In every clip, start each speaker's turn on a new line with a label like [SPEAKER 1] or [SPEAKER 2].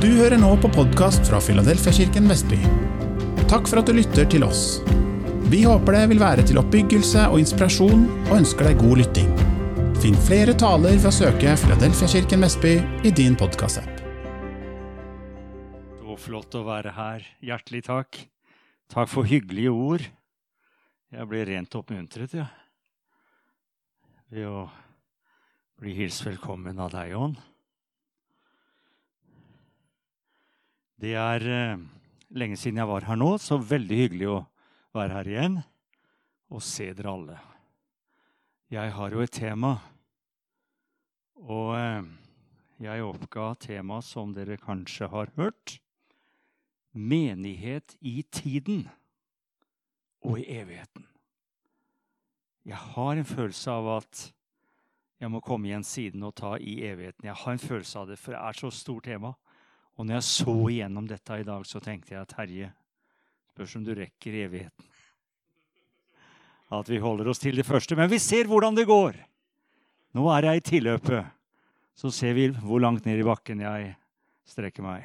[SPEAKER 1] Du hører nå på podkast fra Filadelfiakirken Vestby. Takk for at du lytter til oss. Vi håper det vil være til oppbyggelse og inspirasjon, og ønsker deg god lytting. Finn flere taler ved å søke Filadelfiakirken Vestby i din podkastapp.
[SPEAKER 2] Så flott å være her. Hjertelig takk. Takk for hyggelige ord. Jeg ble rent oppmuntret, ja. Ved å bli hilst velkommen av deg, Jon. Det er eh, lenge siden jeg var her nå, så veldig hyggelig å være her igjen og se dere alle. Jeg har jo et tema, og eh, jeg oppga temaet som dere kanskje har hørt. Menighet i tiden og i evigheten. Jeg har en følelse av at jeg må komme igjen siden og ta i evigheten. Jeg har en følelse av det, for det er så stort tema. Og når jeg så igjennom dette i dag, så tenkte jeg at Herje, spørs om du rekker evigheten. At vi holder oss til det første. Men vi ser hvordan det går. Nå er jeg i tilløpet. Så ser vi hvor langt ned i bakken jeg strekker meg.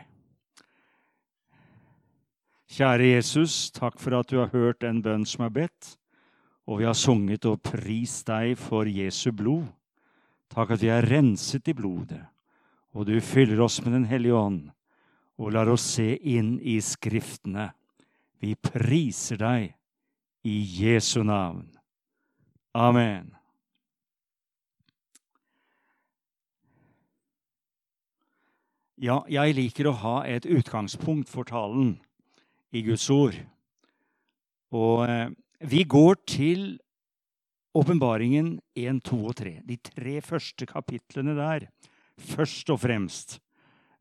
[SPEAKER 2] Kjære Jesus, takk for at du har hørt en bønn som er bedt. Og vi har sunget og prist deg for Jesu blod. Takk at vi er renset i blodet, og du fyller oss med Den hellige ånd og lar oss se inn i Skriftene. Vi priser deg i Jesu navn. Amen. Ja, jeg liker å ha et utgangspunkt for talen i Guds ord. Og eh, vi går til åpenbaringen 1, 2 og 3. De tre første kapitlene der, først og fremst.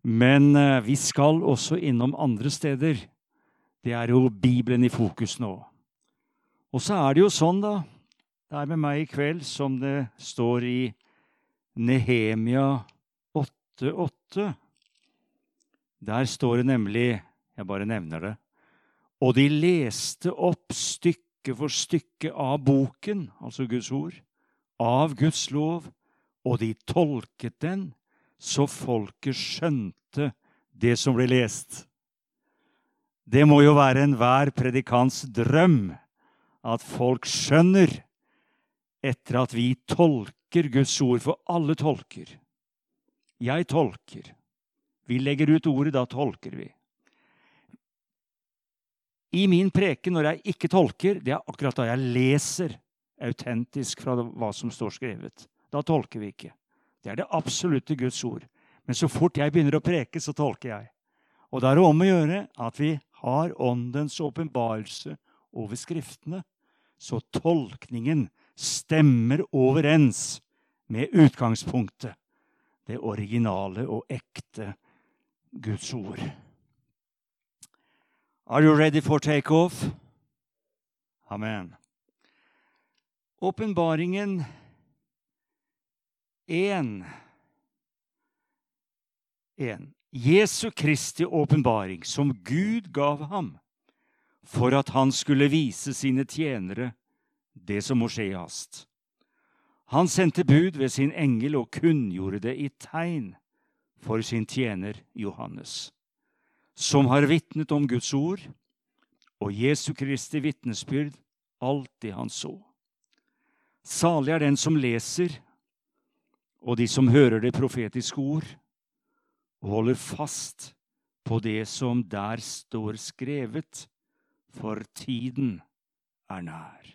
[SPEAKER 2] Men eh, vi skal også innom andre steder. Det er jo Bibelen i fokus nå. Og så er det jo sånn, da Det er med meg i kveld som det står i Nehemia 8,8. Der står det nemlig Jeg bare nevner det. Og de leste opp stykke for stykke av boken, altså Guds ord, av Guds lov, og de tolket den så folket skjønte det som ble lest. Det må jo være enhver predikants drøm at folk skjønner etter at vi tolker Guds ord, for alle tolker. Jeg tolker. Vi legger ut ordet, da tolker vi. I min preken, når jeg ikke tolker, det er akkurat da jeg leser autentisk fra hva som står skrevet. Da tolker vi ikke. Det er det absolutte Guds ord. Men så fort jeg begynner å preke, så tolker jeg. Og da er det om å gjøre at vi har Åndens åpenbarelse over Skriftene, så tolkningen stemmer overens med utgangspunktet, det originale og ekte Guds ord. Are you ready for takeoff? Amen. Åpenbaringen 1. 1. Jesu Kristi åpenbaring, som Gud gav ham, for at han skulle vise sine tjenere det som må skje i hast. Han sendte bud ved sin engel og kunngjorde det i tegn for sin tjener Johannes, som har vitnet om Guds ord og Jesu Kristi vitnesbyrd, alt det han så. Salig er den som leser, og de som hører det profetiske ord, og holder fast på det som der står skrevet, for tiden er nær.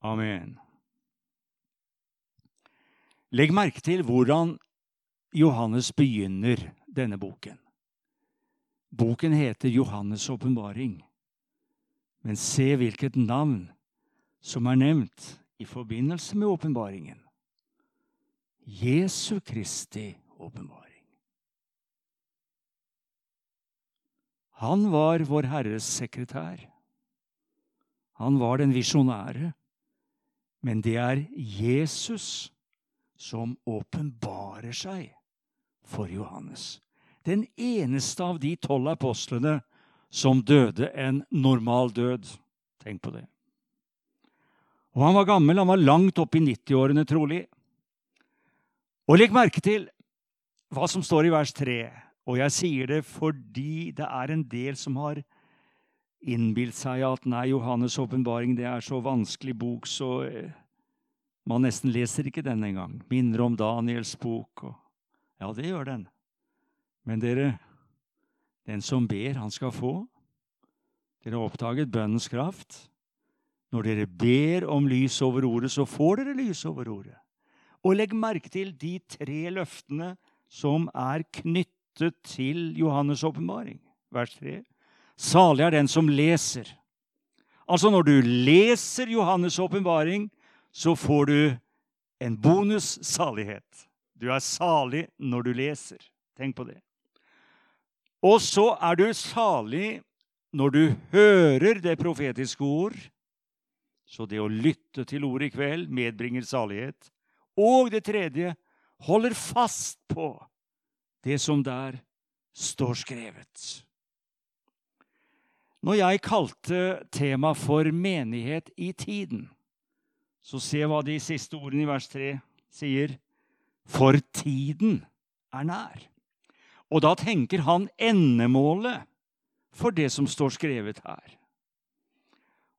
[SPEAKER 2] Amen. Legg merke til hvordan Johannes begynner denne boken. Boken heter Johannes' åpenbaring. Men se hvilket navn som er nevnt i forbindelse med åpenbaringen. Jesu Kristi åpenbaring. Han var Vår Herres sekretær. Han var den visjonære. Men det er Jesus som åpenbarer seg for Johannes. Den eneste av de tolv apostlene som døde en normal død. Tenk på det. Og Han var gammel, han var langt opp i 90-årene, trolig. Og legg merke til hva som står i vers 3. Og jeg sier det fordi det er en del som har innbilt seg at nei, Johannes' åpenbaring er så vanskelig bok, så eh, man nesten leser ikke den engang. Minner om Daniels bok. Og, ja, det gjør den. Men dere, den som ber, han skal få. Dere har oppdaget bønnens kraft. Når dere ber om lys over ordet, så får dere lys over ordet. Og legg merke til de tre løftene som er knyttet til Johannes' åpenbaring. Vers 3. Salig er den som leser. Altså, når du leser Johannes' åpenbaring, så får du en bonus salighet. Du er salig når du leser. Tenk på det. Og så er du salig når du hører det profetiske ord. Så det å lytte til ordet i kveld medbringer salighet. Og det tredje holder fast på det som der står skrevet. Når jeg kalte temaet for menighet i tiden, så se hva de siste ordene i vers 3 sier. For tiden er nær. Og da tenker han endemålet for det som står skrevet her.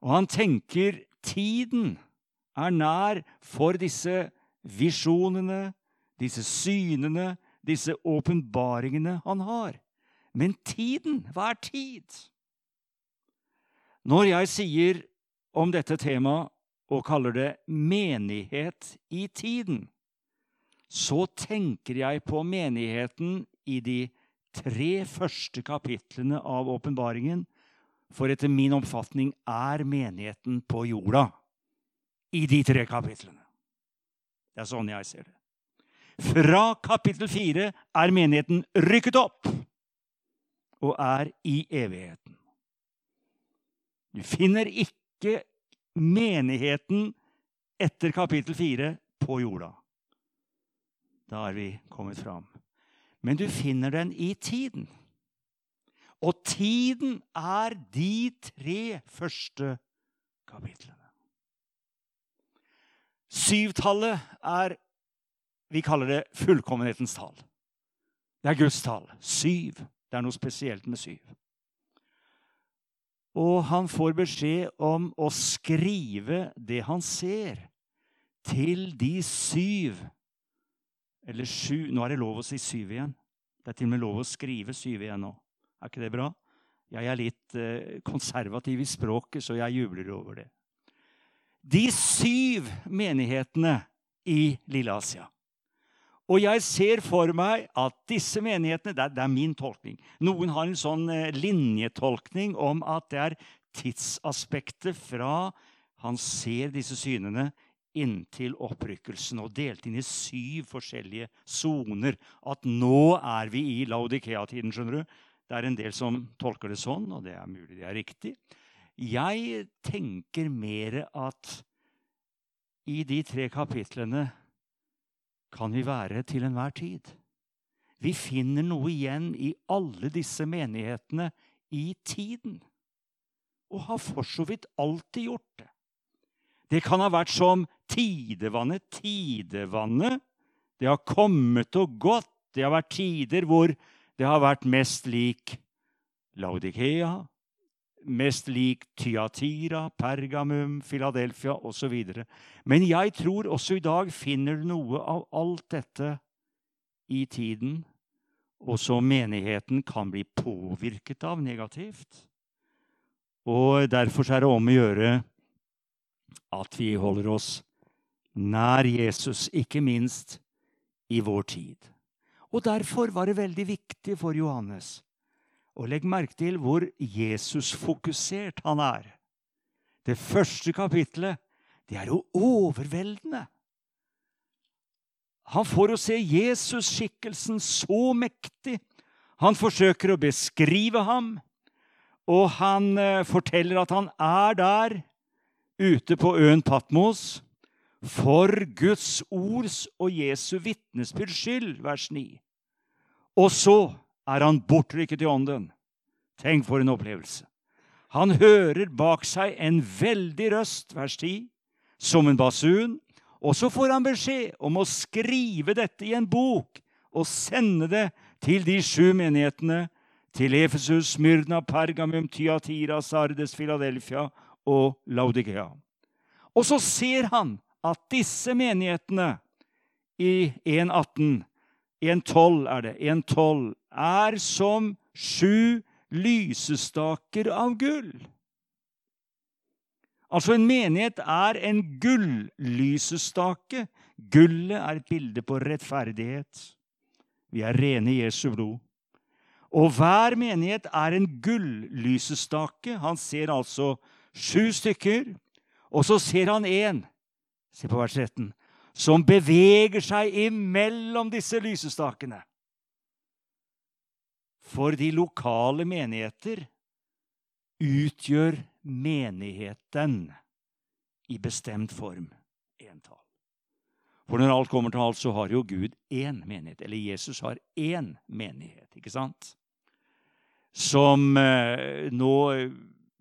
[SPEAKER 2] Og han tenker tiden er nær for disse visjonene, disse synene, disse åpenbaringene han har. Men tiden, hva er tid? Når jeg sier om dette temaet og kaller det menighet i tiden, så tenker jeg på menigheten i de tre første kapitlene av åpenbaringen. For etter min oppfatning er menigheten på jorda i de tre kapitlene. Det er sånn jeg ser det. Fra kapittel fire er menigheten rykket opp og er i evigheten. Du finner ikke menigheten etter kapittel fire på jorda. Da er vi kommet fram. Men du finner den i tiden. Og tiden er de tre første kapitlene. Syvtallet er Vi kaller det fullkommenhetens tall. Det er Guds tall. Syv. Det er noe spesielt med syv. Og han får beskjed om å skrive det han ser, til de syv eller sju Nå er det lov å si syv igjen. Det er til og med lov å skrive syv igjen nå. Er ikke det bra? Jeg er litt eh, konservativ i språket, så jeg jubler over det. De syv menighetene i Lille-Asia. Og jeg ser for meg at disse menighetene det er, det er, min tolkning. Noen har en sånn eh, linjetolkning om at det er tidsaspektet fra han ser disse synene, inntil opprykkelsen og delt inn i syv forskjellige soner. At nå er vi i Laudikea-tiden. skjønner du? Det er en del som tolker det sånn, og det er mulig det er riktig. Jeg tenker mer at i de tre kapitlene kan vi være til enhver tid. Vi finner noe igjen i alle disse menighetene i tiden. Og har for så vidt alltid gjort det. Det kan ha vært som tidevannet, tidevannet. Det har kommet og gått. Det har vært tider hvor det har vært mest lik Laudikea, mest lik Tyatira, Pergamum, Philadelphia osv. Men jeg tror også i dag finner du noe av alt dette i tiden, og som menigheten kan bli påvirket av negativt. Og Derfor er det om å gjøre at vi holder oss nær Jesus, ikke minst i vår tid. Og Derfor var det veldig viktig for Johannes å legg merke til hvor Jesus-fokusert han er. Det første kapittelet det er jo overveldende. Han får å se Jesus-skikkelsen så mektig. Han forsøker å beskrive ham, og han eh, forteller at han er der ute på øen Patmos for Guds ords og Jesu vitnesbyrds skyld, vers 9. Og så er han bortrykket i ånden. Tenk for en opplevelse. Han hører bak seg en veldig røst, vers 10, som en basun. Og så får han beskjed om å skrive dette i en bok og sende det til de sju menighetene, til Efesus, Myrna, Pergamum, Tyatira, Sardes, Philadelphia og Laudikea. Og så ser han at disse menighetene i 1.18 1.12 er det. 1.12 er som sju lysestaker av gull. Altså, en menighet er en gullysestake. Gullet er et bilde på rettferdighet. Vi er rene i Jesu blod. Og hver menighet er en gullysestake. Han ser altså sju stykker, og så ser han én. Se på vers 13 som beveger seg imellom disse lysestakene. For de lokale menigheter utgjør menigheten i bestemt form entall. For når alt kommer til alt, så har jo Gud én menighet. Eller Jesus har én menighet, ikke sant? Som eh, nå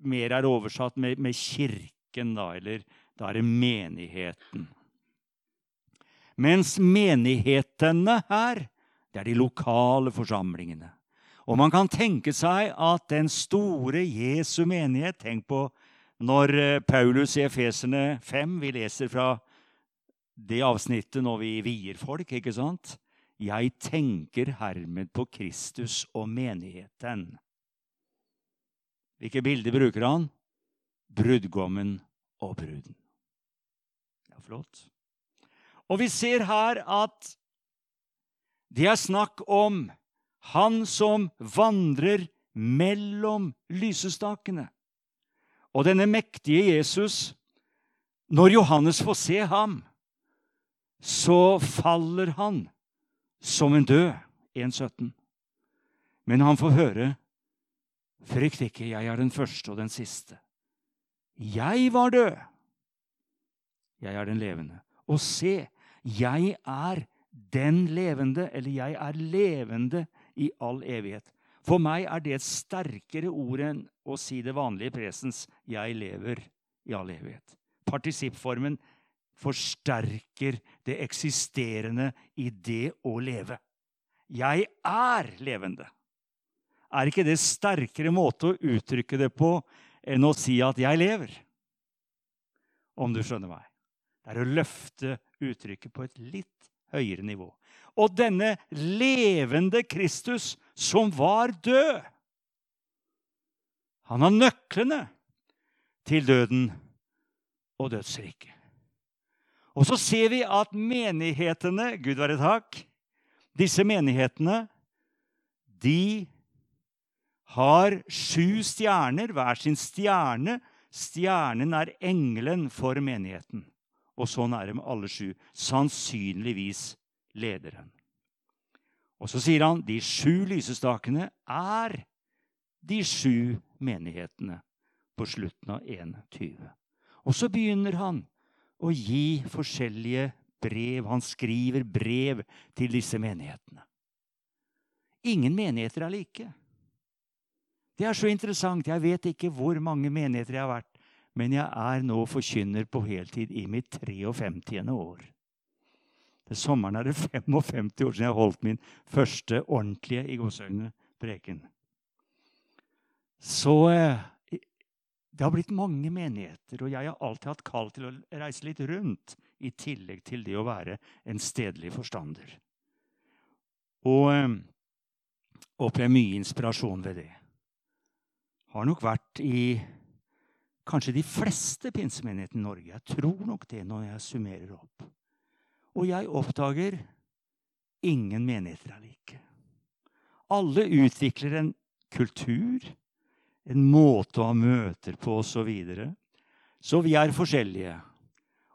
[SPEAKER 2] mer er oversatt med, med kirken, da. Eller da er det menigheten. Mens menighetene her, det er de lokale forsamlingene. Og man kan tenke seg at den store Jesu menighet Tenk på når eh, Paulus i Efeserne 5 Vi leser fra det avsnittet når vi vier folk, ikke sant? Jeg tenker hermed på Kristus og menigheten. Hvilke bilder bruker han? Brudgommen og bruden. Ja, flott. Og vi ser her at det er snakk om han som vandrer mellom lysestakene. Og denne mektige Jesus, når Johannes får se ham, så faller han som en død. 1,17. Men han får høre Frykt ikke, jeg er den første og den siste. Jeg var død. Jeg er den levende. Og se, 'Jeg er den levende', eller 'jeg er levende i all evighet'. For meg er det et sterkere ord enn å si det vanlige presens 'jeg lever i all evighet'. Partisippformen forsterker det eksisterende i det å leve. Jeg er levende. Er ikke det sterkere måte å uttrykke det på enn å si at 'jeg lever'? Om du skjønner meg. Det er å løfte uttrykket på et litt høyere nivå. Og denne levende Kristus som var død Han har nøklene til døden og dødsriket. Og så ser vi at menighetene Gud være takk Disse menighetene, de har sju stjerner, hver sin stjerne. Stjernen er engelen for menigheten. Og sånn er det med alle sju. Sannsynligvis lederen. Og så sier han de sju lysestakene er de sju menighetene på slutten av 21. Og så begynner han å gi forskjellige brev. Han skriver brev til disse menighetene. Ingen menigheter er like. Det er så interessant. Jeg vet ikke hvor mange menigheter jeg har vært men jeg er nå forkynner på heltid i mitt 53. år. Til sommeren er det 55 år siden jeg holdt min første ordentlige i gåseøynene preken. Så eh, det har blitt mange menigheter, og jeg har alltid hatt kall til å reise litt rundt, i tillegg til det å være en stedlig forstander. Og eh, opplever mye inspirasjon ved det. Har nok vært i kanskje de fleste pinsemenighetene i Norge. Jeg tror nok det når jeg summerer opp. Og jeg oppdager ingen menigheter er like. Alle utvikler en kultur, en måte å ha møter på osv. Så, videre. så vi er forskjellige.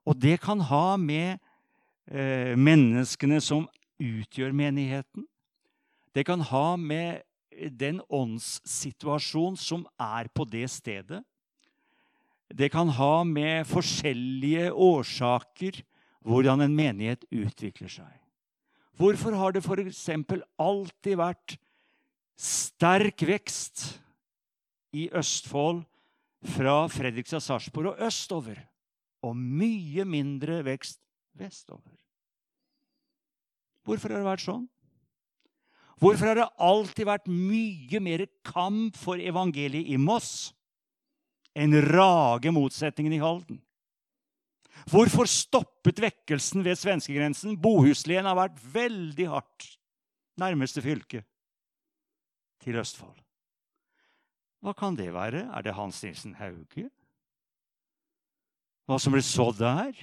[SPEAKER 2] Og det kan ha med eh, menneskene som utgjør menigheten. Det kan ha med den åndssituasjon som er på det stedet. Det kan ha med forskjellige årsaker hvordan en menighet utvikler seg. Hvorfor har det f.eks. alltid vært sterk vekst i Østfold fra Fredrikstad, Sarpsborg og østover, og mye mindre vekst vestover? Hvorfor har det vært sånn? Hvorfor har det alltid vært mye mer kamp for evangeliet i Moss enn rage motsetningen i Halden? Hvorfor stoppet vekkelsen ved svenskegrensen? Bohuslien har vært veldig hardt. Nærmeste fylke til Østfold. Hva kan det være? Er det Hans Nilsen Hauge? Hva som ble sådd der?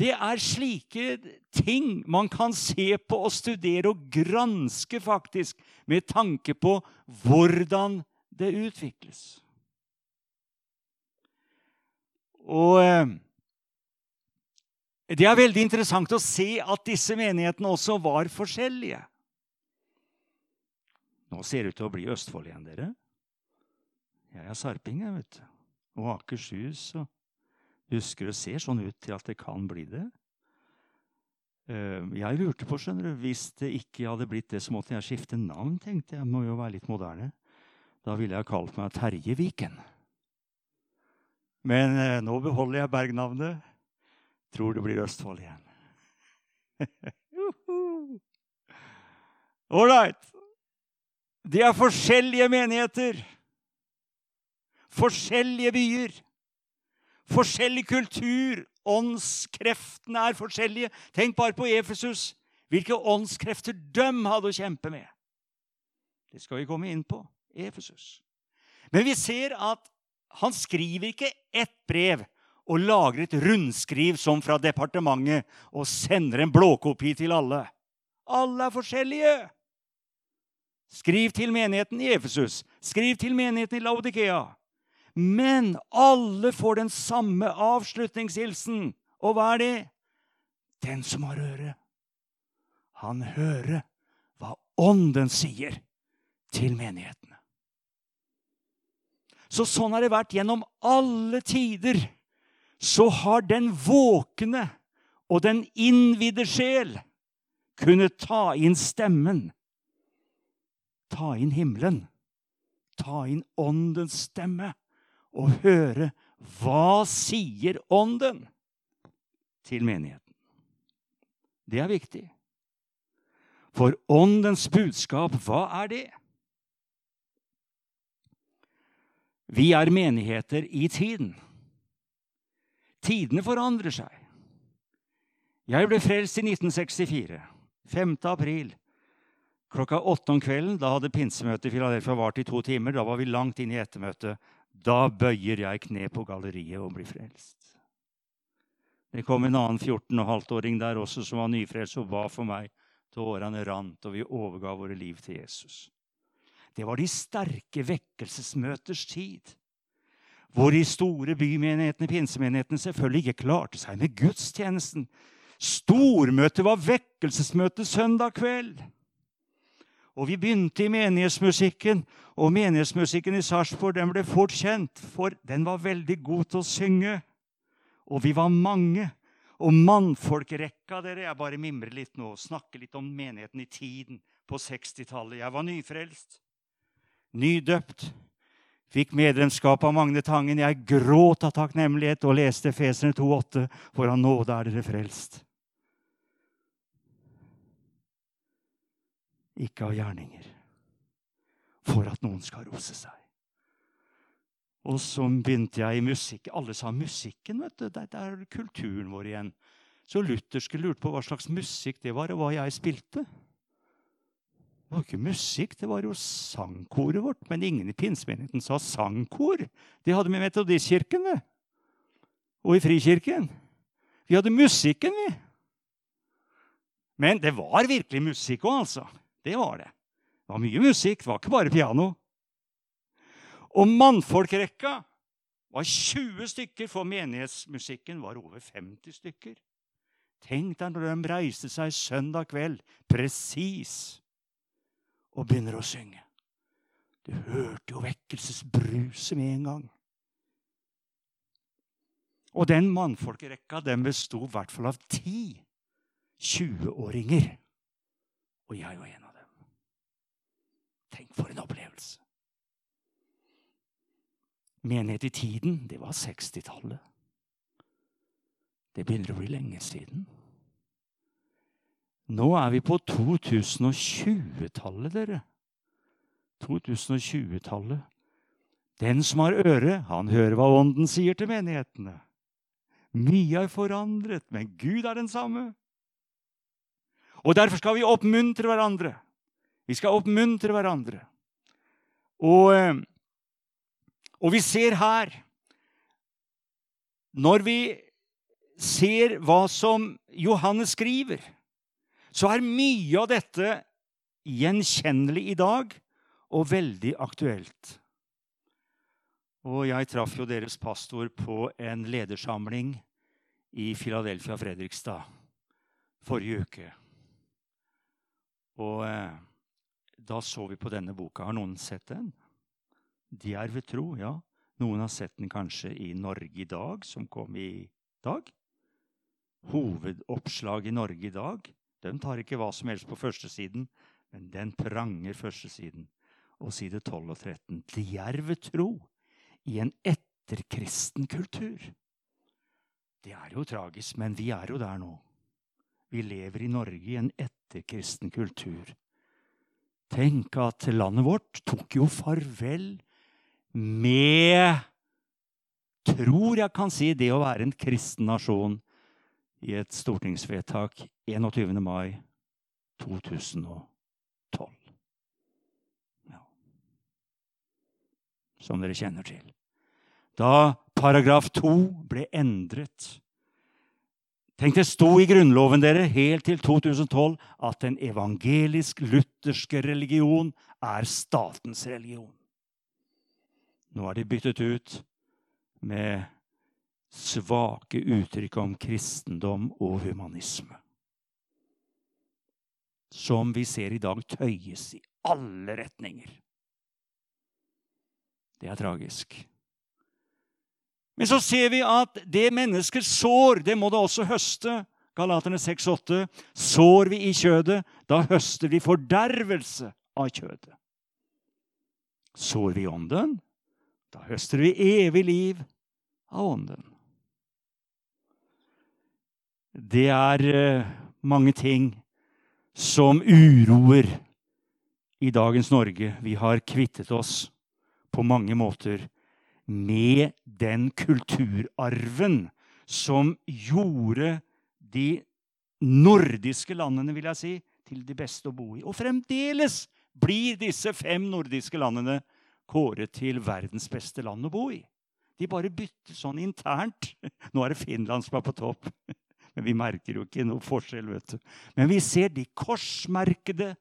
[SPEAKER 2] Det er slike ting man kan se på og studere og granske, faktisk, med tanke på hvordan det utvikles. Og eh, det er veldig interessant å se at disse menighetene også var forskjellige. Nå ser det ut til å bli Østfold igjen, dere. Jeg er sarping, jeg, vet du. Og Akershus og husker det ser sånn ut til at det kan bli det. Eh, jeg lurte på, skjønner du, Hvis det ikke hadde blitt det, så måtte jeg skifte navn. tenkte jeg. Må jo være litt moderne. Da ville jeg kalt meg Terje Viken. Men eh, nå beholder jeg bergnavnet. Tror det blir Østfold igjen. Ålreit. Det er forskjellige menigheter. Forskjellige byer. Forskjellig kultur. Åndskreftene er forskjellige. Tenk bare på Efesus. Hvilke åndskrefter de hadde å kjempe med. Det skal vi komme inn på. Efesus. Men vi ser at han skriver ikke ett brev og lager et rundskriv som fra departementet og sender en blåkopi til alle. Alle er forskjellige. Skriv til menigheten i Efesus. Skriv til menigheten i Laudikea. Men alle får den samme avslutningshilsen. Og hva er det? Den som har øre, han hører hva Ånden sier til menighetene. Så sånn har det vært gjennom alle tider. Så har den våkne og den innvidde sjel kunnet ta inn stemmen. Ta inn himmelen. Ta inn Åndens stemme og høre hva sier Ånden til menigheten. Det er viktig. For Åndens budskap, hva er det? Vi er menigheter i tiden. Tidene forandrer seg. Jeg ble frelst i 1964. 5. april. Klokka åtte om kvelden. Da hadde pinsemøtet i Filadelfia vart i to timer. Da var vi langt inn i ettermøtet. Da bøyer jeg kne på galleriet og blir frelst. Det kom en annen 14,5-åring der også som var nyfrelst og ba for meg. Tårene rant, og vi overga våre liv til Jesus. Det var de sterke vekkelsesmøters tid. Hvor de store bymenighetene, pinsemenighetene, selvfølgelig ikke klarte seg med gudstjenesten. Stormøtet var vekkelsesmøte søndag kveld. Og vi begynte i menighetsmusikken, og menighetsmusikken i Sarpsborg ble fort kjent, for den var veldig god til å synge. Og vi var mange. Og mannfolkrekka, dere, Jeg bare mimrer litt nå og snakker litt om menigheten i tiden på 60-tallet. Jeg var nyfrelst, nydøpt. Fikk medlemskap av Magne Tangen. Jeg gråt av takknemlighet og leste Feserne 2,8. For av nåde er dere frelst. ikke av gjerninger, for at noen skal rose seg. Og så begynte jeg i musikk. Alle sa musikken, vet du. Det er kulturen vår igjen. Så lutherske lurte på hva slags musikk det var, og hva jeg spilte. Det var ikke musikk, det var jo sangkoret vårt. Men ingen i pinsemenigheten sa sangkor. Det hadde vi i Metodistkirken. Og i Frikirken. Vi hadde musikken, vi. Men det var virkelig musikk òg, altså. Det var det. Det var mye musikk, det var ikke bare piano. Og mannfolkrekka var 20 stykker, for menighetsmusikken var over 50 stykker. Tenk deg når de reiste seg søndag kveld, presis, og begynner å synge. Du hørte jo vekkelsesbruset med en gang. Og den mannfolkerekka den besto i hvert fall av ti 20-åringer. Og jeg var en av dem. Tenk for en opplevelse. Menighet i tiden, det var 60-tallet. Det begynner å bli lenge siden. Nå er vi på 2020-tallet, dere. 2020-tallet. Den som har øre, han hører hva Ånden sier til menighetene. Mye er forandret, men Gud er den samme. Og derfor skal vi oppmuntre hverandre. Vi skal oppmuntre hverandre. Og, eh, og vi ser her Når vi ser hva som Johannes skriver, så er mye av dette gjenkjennelig i dag og veldig aktuelt. Og jeg traff jo deres pastor på en ledersamling i Philadelphia Fredrikstad forrige uke. Og eh, da så vi på denne boka. Har noen sett den? Djerv tro, ja. Noen har sett den kanskje i Norge i dag, som kom i dag. Hovedoppslag i Norge i dag. De tar ikke hva som helst på førstesiden, men den pranger førstesiden. Og side 12 og 13. Djerv tro i en etterkristen kultur. Det er jo tragisk, men vi er jo der nå. Vi lever i Norge i en etterkristen kultur. Tenk at landet vårt tok jo farvel med Tror jeg kan si det å være en kristen nasjon i et stortingsvedtak 21. mai 2012. Ja. Som dere kjenner til. Da paragraf 2 ble endret Tenk, det sto i Grunnloven dere helt til 2012 at den evangelisk-lutherske religion er statens religion. Nå er de byttet ut med svake uttrykk om kristendom og humanisme. Som vi ser i dag tøyes i alle retninger. Det er tragisk. Men så ser vi at det mennesker sår, det må det også høste. Galaterne 6,8. Sår vi i kjødet, da høster vi fordervelse av kjødet. Sår vi ånden, da høster vi evig liv av ånden. Det er eh, mange ting som uroer i dagens Norge. Vi har kvittet oss på mange måter med den kulturarven som gjorde de nordiske landene vil jeg si, til de beste å bo i. Og fremdeles blir disse fem nordiske landene kåret til verdens beste land å bo i. De bare bytter sånn internt. Nå er det Finland som er på topp. Men vi merker jo ikke noe forskjell. vet du. Men vi ser de korsmerkede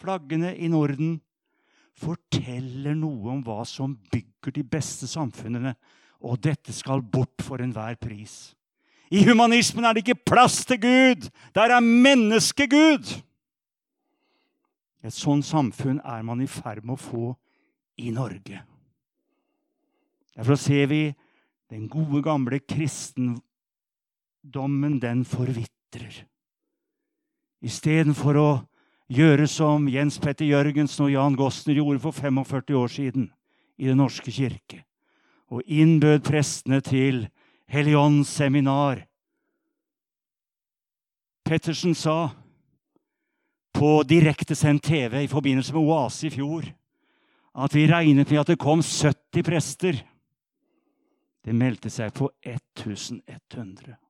[SPEAKER 2] flaggene i Norden forteller noe om hva som bygger de beste samfunnene. Og dette skal bort for enhver pris. I humanismen er det ikke plass til Gud. Der er menneskegud. Et sånt samfunn er man i ferd med å få i Norge. Derfor ser vi den gode, gamle kristendommen, den forvitrer. Istedenfor å gjøre som Jens Petter Jørgensen og Jan Gossner gjorde for 45 år siden i Den norske kirke. Og innbød prestene til Helligåndsseminar. Pettersen sa på direktesendt TV i forbindelse med Oase i fjor at vi regnet med at det kom 70 prester. Det meldte seg på 1100.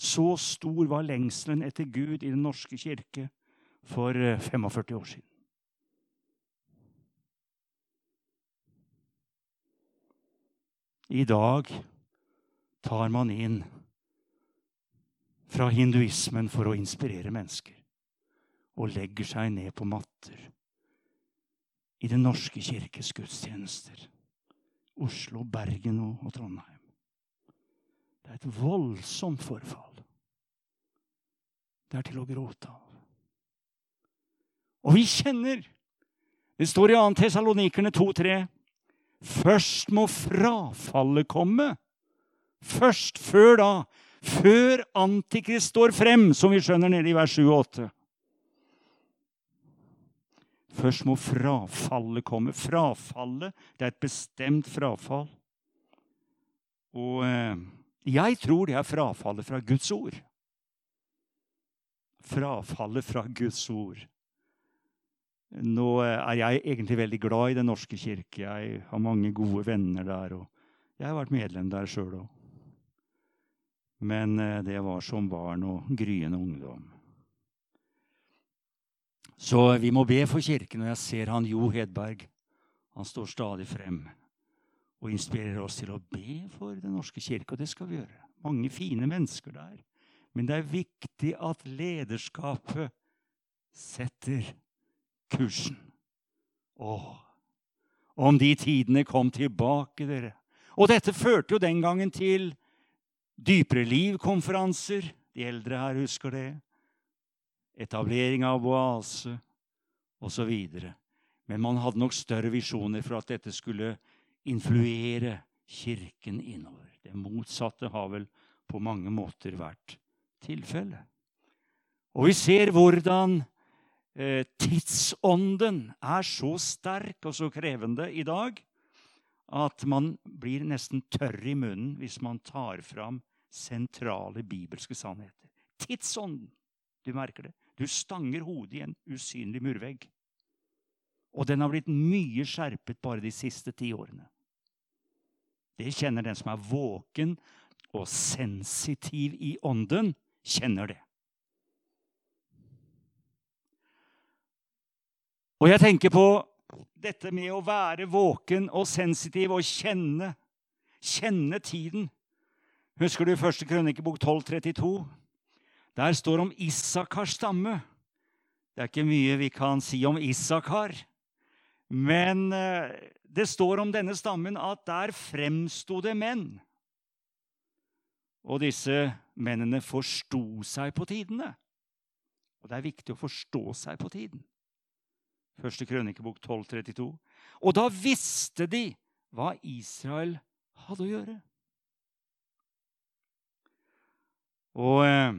[SPEAKER 2] Så stor var lengselen etter Gud i Den norske kirke for 45 eh, år siden. I dag tar man inn fra hinduismen for å inspirere mennesker. Og legger seg ned på matter i Den norske kirkes gudstjenester. Oslo, Bergen og Trondheim. Det er et voldsomt forfall. Det er til å gråte av. Og vi kjenner Det står i 2. Tessalonikerne 2,3. Først må frafallet komme. Først før da. Før Antikrist står frem, som vi skjønner nede i vers 7 og 8. Først må frafallet komme. Frafallet, det er et bestemt frafall. Og eh, jeg tror det er frafallet fra Guds ord. Frafallet fra Guds ord. Nå er jeg egentlig veldig glad i Den norske kirke. Jeg har mange gode venner der. og Jeg har vært medlem der sjøl òg. Men eh, det var som barn og gryende ungdom. Så vi må be for Kirken, og jeg ser han Jo Hedberg. Han står stadig frem og inspirerer oss til å be for Den norske kirke, og det skal vi gjøre. Mange fine mennesker der. Men det er viktig at lederskapet setter kursen. Å, om de tidene kom tilbake, dere. Og dette førte jo den gangen til Dypere liv-konferanser. De eldre her husker det. Etablering av oase osv. Men man hadde nok større visjoner for at dette skulle influere Kirken innover. Det motsatte har vel på mange måter vært tilfellet. Og vi ser hvordan eh, tidsånden er så sterk og så krevende i dag at man blir nesten tørr i munnen hvis man tar fram sentrale bibelske sannheter. Tidsånden. Du merker det. Du stanger hodet i en usynlig murvegg. Og den har blitt mye skjerpet bare de siste ti årene. Det kjenner den som er våken og sensitiv i ånden, kjenner det. Og jeg tenker på dette med å være våken og sensitiv og kjenne, kjenne tiden. Husker du første krønikebok 1232? Der står om Isakars stamme. Det er ikke mye vi kan si om Isakar. Men eh, det står om denne stammen at der fremsto det menn. Og disse mennene forsto seg på tidene. Og det er viktig å forstå seg på tiden. Første krønikebok 1232. Og da visste de hva Israel hadde å gjøre. Og eh,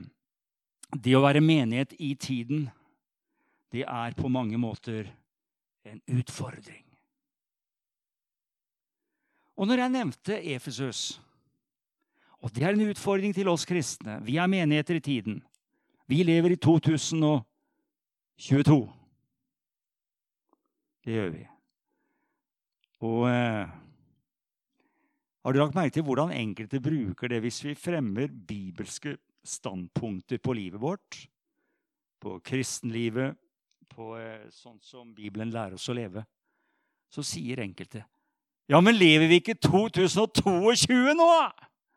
[SPEAKER 2] det å være menighet i tiden, det er på mange måter en utfordring. Og når jeg nevnte Efesus Og det er en utfordring til oss kristne. Vi er menigheter i tiden. Vi lever i 2022. Det gjør vi. Og eh, har du lagt merke til hvordan enkelte bruker det hvis vi fremmer bibelske standpunkter på livet vårt? På kristenlivet, på eh, sånt som Bibelen lærer oss å leve? Så sier enkelte Ja, men lever vi ikke 2022 nå?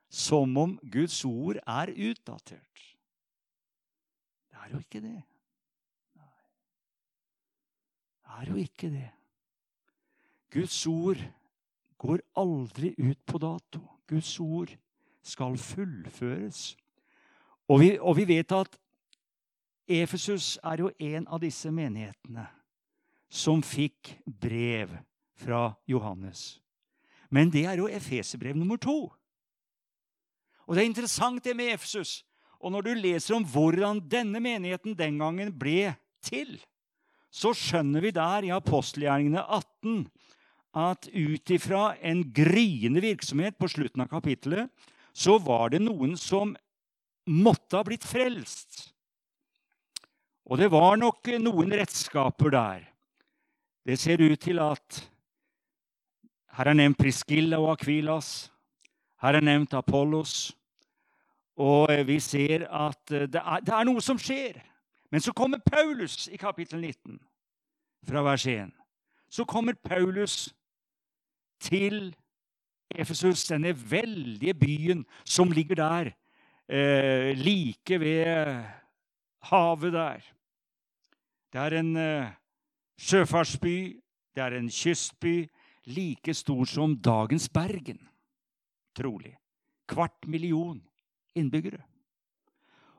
[SPEAKER 2] Som om Guds ord er utdatert. Det er jo ikke det. Det er jo ikke det. Guds ord går aldri ut på dato. Guds ord skal fullføres. Og vi, og vi vet at Efesus er jo en av disse menighetene som fikk brev fra Johannes. Men det er jo Efeserbrev nummer to. Og det er interessant det med Efesus. Og når du leser om hvordan denne menigheten den gangen ble til, så skjønner vi der i apostelgjerningene 18 at ut ifra en gryende virksomhet på slutten av kapittelet, så var det noen som måtte ha blitt frelst. Og det var nok noen redskaper der. Det ser ut til at her er nevnt Priscilla og Akvilas. Her er nevnt Apollos. Og vi ser at det er, det er noe som skjer. Men så kommer Paulus i kapittel 19, fra vers 1. Så kommer Paulus til Efesus, denne veldige byen som ligger der, eh, like ved havet der. Det er en eh, sjøfartsby, det er en kystby, like stor som dagens Bergen, trolig. Kvart million innbyggere.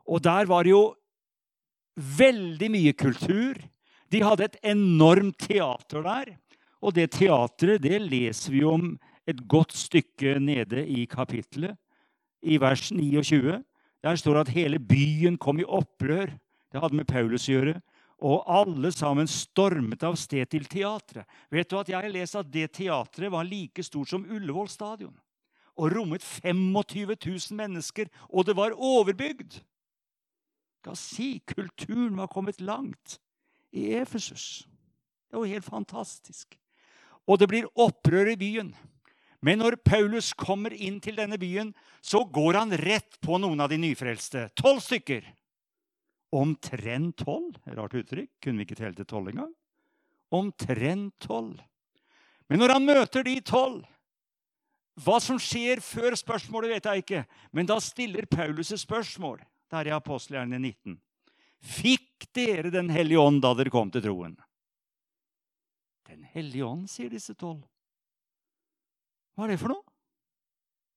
[SPEAKER 2] Og der var det jo veldig mye kultur. De hadde et enormt teater der. Og det teatret det leser vi om et godt stykke nede i kapittelet, i vers 29. Der står det at hele byen kom i opprør. Det hadde med Paulus å gjøre. Og alle sammen stormet av sted til teatret. Vet du at Jeg har lest at det teatret var like stort som Ullevål stadion. Og rommet 25 000 mennesker, og det var overbygd. skal si, kulturen var kommet langt i Efesus. Det var helt fantastisk. Og det blir opprør i byen. Men når Paulus kommer inn til denne byen, så går han rett på noen av de nyfrelste. Tolv stykker. Omtrent tolv. Rart uttrykk. Kunne vi ikke telle til tolv engang? Omtrent tolv. Men når han møter de tolv Hva som skjer før spørsmålet, vet jeg ikke. Men da stiller Paulus et spørsmål. Der i apostelgjerne 19. Fikk dere Den hellige ånd da dere kom til troen? Den hellige ånd, sier disse tolv. Hva er det for noe?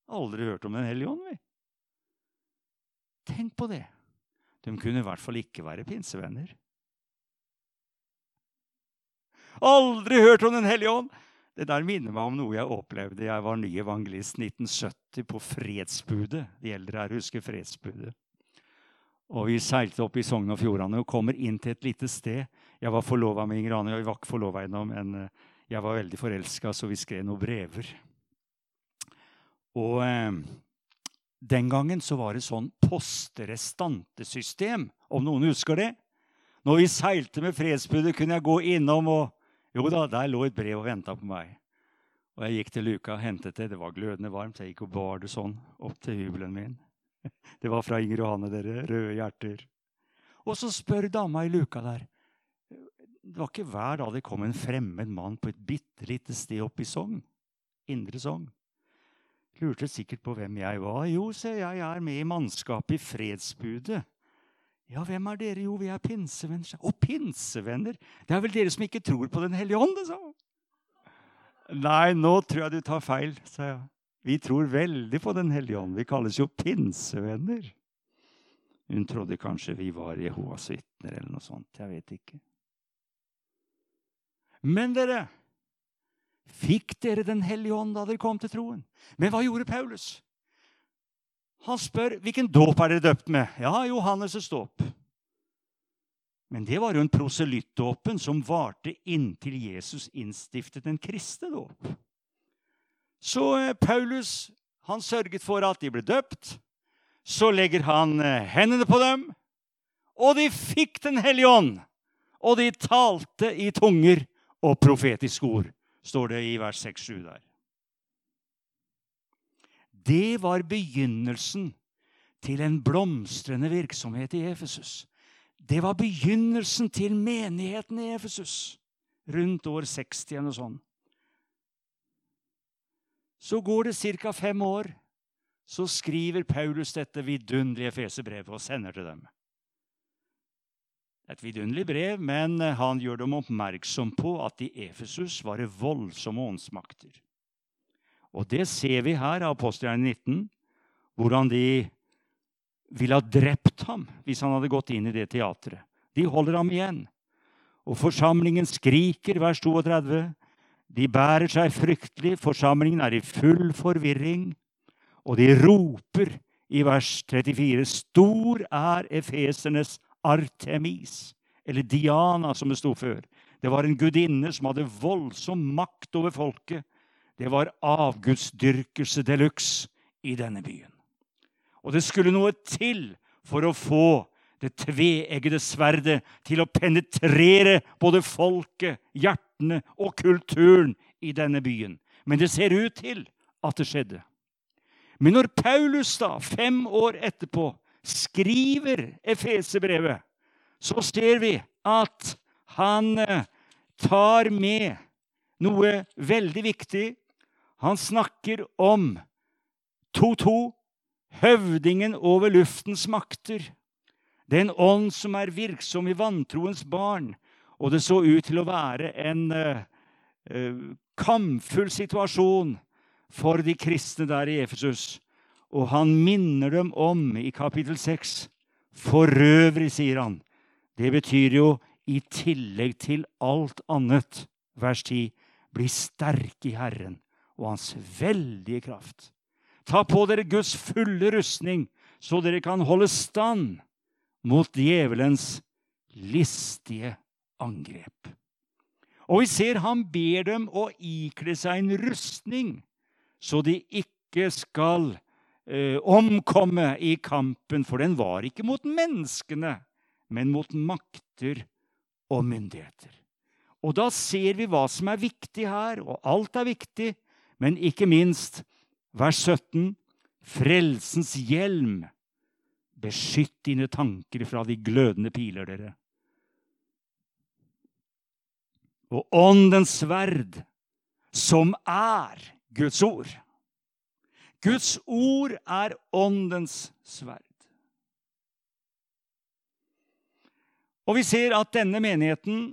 [SPEAKER 2] Aldri hørt om Den hellige ånd, vi. Tenk på det. De kunne i hvert fall ikke være pinsevenner. Aldri hørt om Den hellige ånd! Det der minner meg om noe jeg opplevde. Jeg var ny evangelist 1970 på Fredsbudet. De eldre her husker Fredsbudet. Og Vi seilte opp i Sogn og Fjordane og kommer inn til et lite sted. Jeg var forlova med Inger Ane. Vi var ikke forlova ennå, men eh, jeg var veldig forelska, så vi skrev noen brever. Og eh, den gangen så var det sånn posterestantesystem, om noen husker det. Når vi seilte med Fredsbudet, kunne jeg gå innom og jo da, der lå et brev og venta på meg. Og jeg gikk til luka og hentet det. Det var glødende varmt. Jeg gikk og bar det sånn opp til hybelen min. Det var fra Inger Johanne, dere. Røde hjerter. Og så spør dama i luka der. Det var ikke hver dag det kom en fremmed mann på et bitte lite sted oppe i Sogn. Indre Sogn. Lurte sikkert på hvem jeg var. Jo, se, jeg er med i mannskapet i Fredsbudet. Ja, hvem er dere? Jo, vi er pinsevenner. Å, pinsevenner! Det er vel dere som ikke tror på Den hellige ånd? sa Nei, nå tror jeg du tar feil, sa jeg. Vi tror veldig på Den hellige ånd. Vi kalles jo pinsevenner. Hun trodde kanskje vi var Jehovas vitner eller noe sånt. Jeg vet ikke. Men dere, fikk dere Den hellige ånd da dere kom til troen? Men hva gjorde Paulus? Han spør hvilken dåp er dere døpt med. Ja, Johannes' dåp. Men det var jo en proselyttdåpen som varte inntil Jesus innstiftet en kristne dåp. Så eh, Paulus han sørget for at de ble døpt. Så legger han eh, hendene på dem, og de fikk Den hellige ånd. Og de talte i tunger og profetiske ord, står det i vers 6-7 der. Det var begynnelsen til en blomstrende virksomhet i Efesus. Det var begynnelsen til menigheten i Efesus rundt år 60 eller sånt. Så går det ca. fem år, så skriver Paulus dette vidunderlige fesebrevet og sender til dem. Et vidunderlig brev, men han gjør dem oppmerksom på at i Efesus var det voldsomme åndsmakter. Og det ser vi her av apostelgjerningen 19, hvordan de ville ha drept ham hvis han hadde gått inn i det teatret. De holder ham igjen. Og forsamlingen skriker, vers 32. De bærer seg fryktelig, forsamlingen er i full forvirring. Og de roper i vers 34.: Stor er efesernes Artemis, eller Diana, som det sto før. Det var en gudinne som hadde voldsom makt over folket. Det var avgudsdyrkelse de luxe i denne byen. Og det skulle noe til for å få det tveeggede sverdet til å penetrere både folket, hjertene og kulturen i denne byen. Men det ser ut til at det skjedde. Men når Paulus da, fem år etterpå, skriver Efesebrevet, så ser vi at han eh, tar med noe veldig viktig han snakker om 2-2, høvdingen over luftens makter. Den ånd som er virksom i vantroens barn. Og det så ut til å være en uh, uh, kampfull situasjon for de kristne der i Efesus. Og han minner dem om i kapittel 6 For øvrig, sier han. Det betyr jo i tillegg til alt annet, vers 10, bli sterke i Herren og hans veldige kraft. Ta på dere Guds fulle rustning, så dere kan holde stand mot djevelens listige angrep. Og vi ser han ber dem å ikle seg en rustning, så de ikke skal eh, omkomme i kampen, for den var ikke mot menneskene, men mot makter og myndigheter. Og da ser vi hva som er viktig her, og alt er viktig, men ikke minst vers 17 frelsens hjelm. Beskytt dine tanker fra de glødende piler, dere. Og åndens sverd, som er Guds ord. Guds ord er åndens sverd. Og vi ser at denne menigheten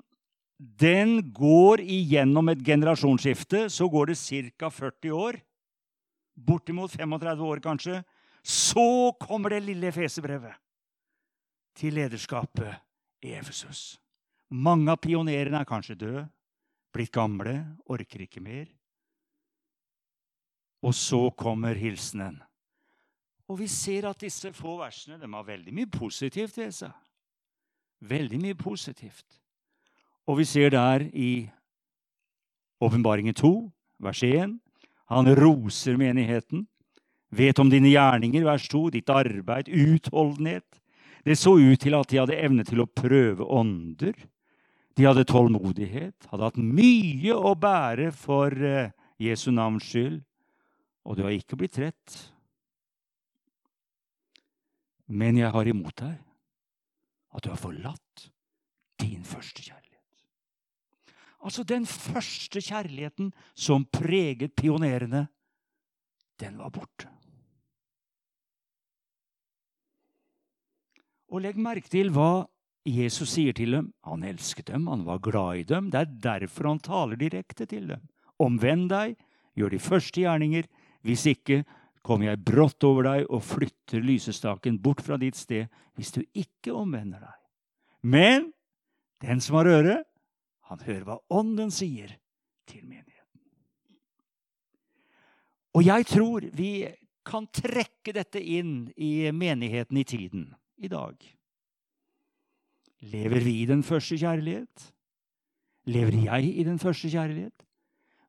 [SPEAKER 2] den går igjennom et generasjonsskifte. Så går det ca. 40 år. Bortimot 35 år, kanskje. Så kommer det lille Efeserbrevet til lederskapet i Efesus. Mange av pionerene er kanskje døde, blitt gamle, orker ikke mer. Og så kommer hilsenen. Og vi ser at disse få versene de har veldig mye positivt ved seg. Veldig mye positivt. Og vi ser der i Åpenbaringen 2, vers 1, han roser menigheten. Vet om dine gjerninger, vers 2, ditt arbeid, utholdenhet. Det så ut til at de hadde evne til å prøve ånder. De hadde tålmodighet, hadde hatt mye å bære for eh, Jesu navns skyld. Og du har ikke blitt trett. Men jeg har imot deg at du har forlatt din første kjærlighet. Altså den første kjærligheten som preget pionerene, den var borte. Og legg merke til hva Jesus sier til dem. Han elsket dem, han var glad i dem. Det er derfor han taler direkte til dem. Omvend deg, gjør de første gjerninger. Hvis ikke kommer jeg brått over deg og flytter lysestaken bort fra ditt sted hvis du ikke omvender deg. Men den som har øre, han hører hva Ånden sier til menigheten. Og jeg tror vi kan trekke dette inn i menigheten i tiden i dag. Lever vi i den første kjærlighet? Lever jeg i den første kjærlighet?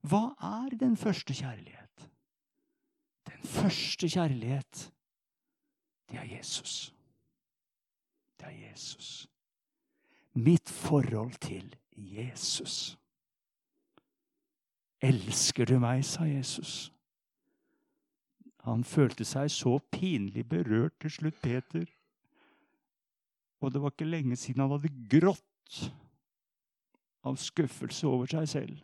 [SPEAKER 2] Hva er den første kjærlighet? Den første kjærlighet, det er Jesus. Det er Jesus. Mitt forhold til Jesus. Elsker du meg, sa Jesus. Han følte seg så pinlig berørt til slutt, Peter. Og det var ikke lenge siden han hadde grått av skuffelse over seg selv.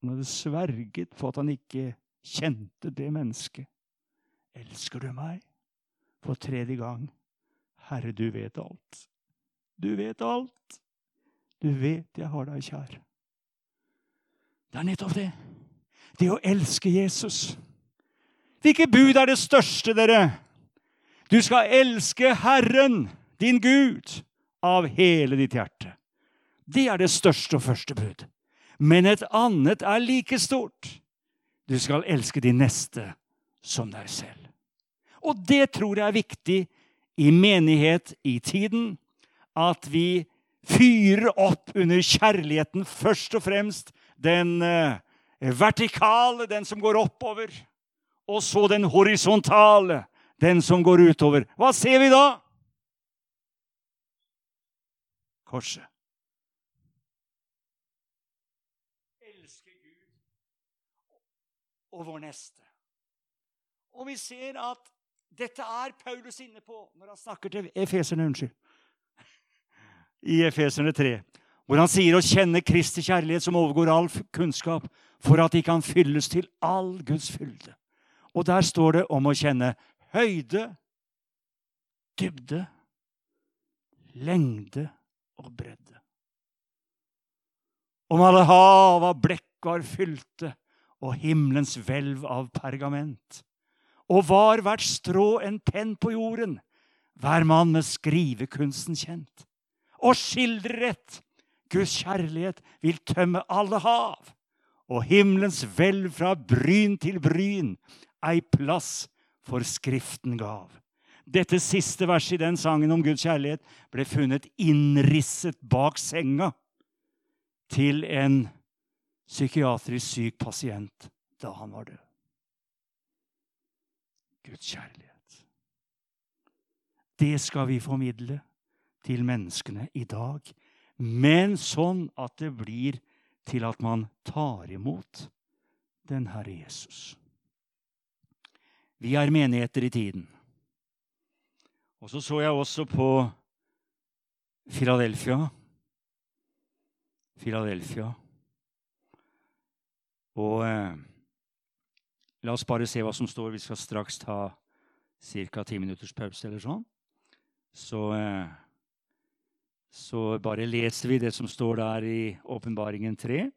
[SPEAKER 2] Han hadde sverget på at han ikke kjente det mennesket. Elsker du meg? For tredje gang. Herre, du vet alt. Du vet alt. Du vet jeg har deg kjær. Det er nettopp det. Det å elske Jesus. Hvilke bud er det største, dere? Du skal elske Herren, din Gud, av hele ditt hjerte. Det er det største og første bud. Men et annet er like stort. Du skal elske din neste som deg selv. Og det tror jeg er viktig i menighet i tiden at vi fyrer opp under kjærligheten først og fremst. Den eh, vertikale, den som går oppover. Og så den horisontale, den som går utover. Hva ser vi da? Korset. Elske Gud og vår neste. Og vi ser at dette er Paulus inne på når han snakker til efeserne. unnskyld i Efeserne 3, hvor han sier å kjenne Kristi kjærlighet som overgår all kunnskap, for at de kan fylles til all Guds fylde. Og der står det om å kjenne høyde, dybde, lengde og bredde. Om alle hav av blekk var fylte, og himmelens hvelv av pergament. Og var hvert strå en penn på jorden, hver mann med skrivekunsten kjent og skildret. Guds kjærlighet vil tømme alle hav, og himmelens hvelv fra bryn til bryn, ei plass for Skriften gav. Dette siste verset i den sangen om Guds kjærlighet ble funnet innrisset bak senga til en psykiatrisk syk pasient da han var død. Guds kjærlighet. Det skal vi formidle til menneskene i dag, men sånn at det blir til at man tar imot den Herre Jesus. Vi er menigheter i tiden. Og så så jeg også på Philadelphia. Philadelphia. Og eh, la oss bare se hva som står. Vi skal straks ta ca. ti minutters pause eller sånn. Så, eh, så bare leser vi det som står der i Åpenbaringen 3.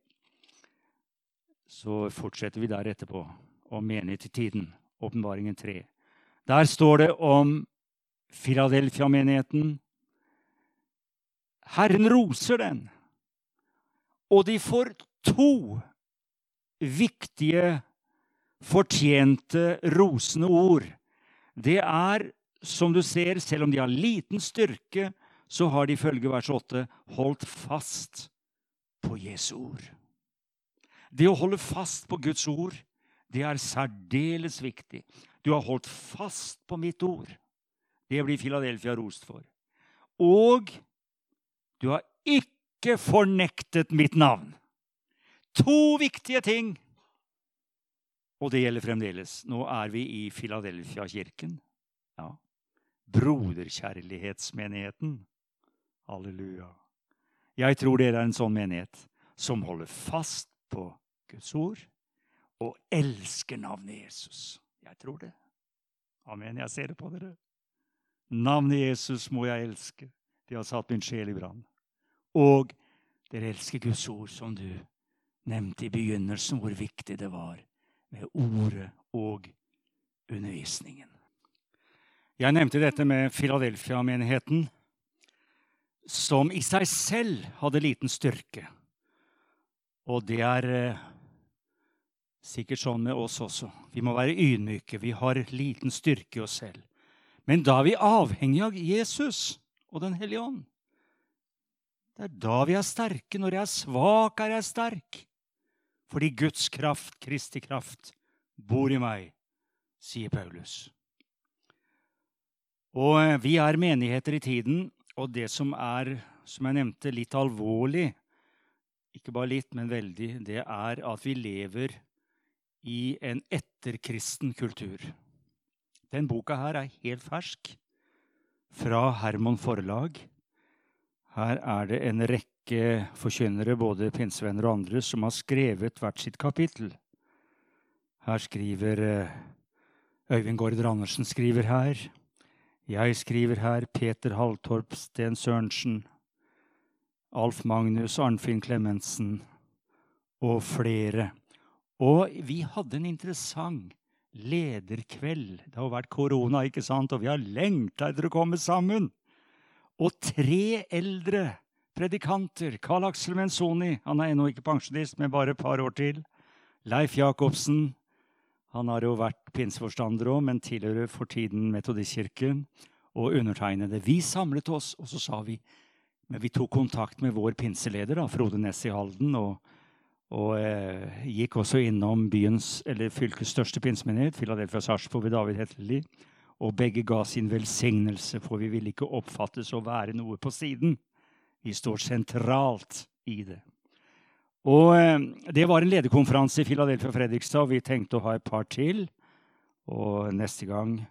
[SPEAKER 2] Så fortsetter vi der etterpå om menighet i tiden. Åpenbaringen 3. Der står det om Filadelfia-menigheten. Herren roser den, og de får to viktige, fortjente, rosende ord. Det er, som du ser, selv om de har liten styrke, så har de ifølge vers 8 holdt fast på Jesu ord. Det å holde fast på Guds ord, det er særdeles viktig. Du har holdt fast på mitt ord. Det blir Filadelfia rost for. Og du har ikke fornektet mitt navn. To viktige ting. Og det gjelder fremdeles. Nå er vi i Filadelfia-kirken. Ja. Broderkjærlighetsmenigheten. Halleluja. Jeg tror dere er en sånn menighet som holder fast på Guds ord og elsker navnet Jesus. Jeg tror det. Amen. Jeg ser det på dere. Navnet Jesus må jeg elske. De har satt min sjel i brann. Og dere elsker Guds ord, som du nevnte i begynnelsen, hvor viktig det var med ordet og undervisningen. Jeg nevnte dette med Filadelfia-menigheten, som i seg selv hadde liten styrke. Og det er eh, sikkert sånn med oss også. Vi må være ydmyke. Vi har liten styrke i oss selv. Men da er vi avhengig av Jesus og Den hellige ånd. Det er da vi er sterke. Når jeg er svak, er jeg sterk. Fordi Guds kraft, Kristi kraft, bor i meg, sier Paulus. Og eh, vi er menigheter i tiden, og det som er, som jeg nevnte, litt alvorlig, ikke bare litt, men veldig, det er at vi lever i en etterkristen kultur. Den boka her er helt fersk, fra Hermon forlag. Her er det en rekke forkynnere, både pinsevenner og andre, som har skrevet hvert sitt kapittel. Her skriver eh, Øyvind Gaarder Andersen skriver her. Jeg skriver her. Peter Halltorp Sten Sørensen, Alf Magnus, Arnfinn Klemetsen og flere. Og vi hadde en interessant lederkveld. Det har vært korona, ikke sant? og vi har lengta etter å komme sammen. Og tre eldre predikanter, Karl Aksel Menzoni, han er ennå ikke pensjonist, men bare et par år til. Leif Jacobsen, han har jo vært pinseforstander òg, men tilhører for tiden Metodistkirken. Og undertegnede. Vi samlet oss, og så sa vi men vi tok kontakt med vår pinseleder, da, Frode Næss i Halden, og, og eh, gikk også innom byens, eller fylkets største pinsemenighet, Filadelfia Sarpsborg ved David Hetterli. Og begge ga sin velsignelse, for vi ville ikke oppfattes å være noe på siden. Vi står sentralt i det. Og eh, Det var en lederkonferanse i Filadelfia Fredrikstad, og vi tenkte å ha et par til. Og neste gang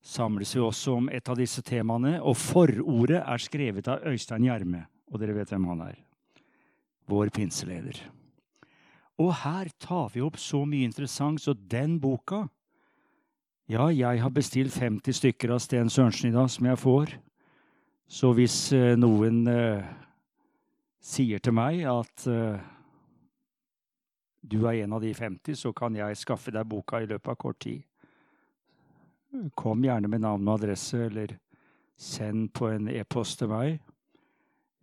[SPEAKER 2] samles vi også om et av disse temaene. Og forordet er skrevet av Øystein Gjerme, og dere vet hvem han er. Vår pinseleder. Og her tar vi opp så mye interessant, så den boka Ja, jeg har bestilt 50 stykker av Sten Sørensen i dag, som jeg får. Så hvis eh, noen eh, sier til meg at eh, du er en av de 50, så kan jeg skaffe deg boka i løpet av kort tid. Kom gjerne med navn og adresse, eller send på en e-post til meg.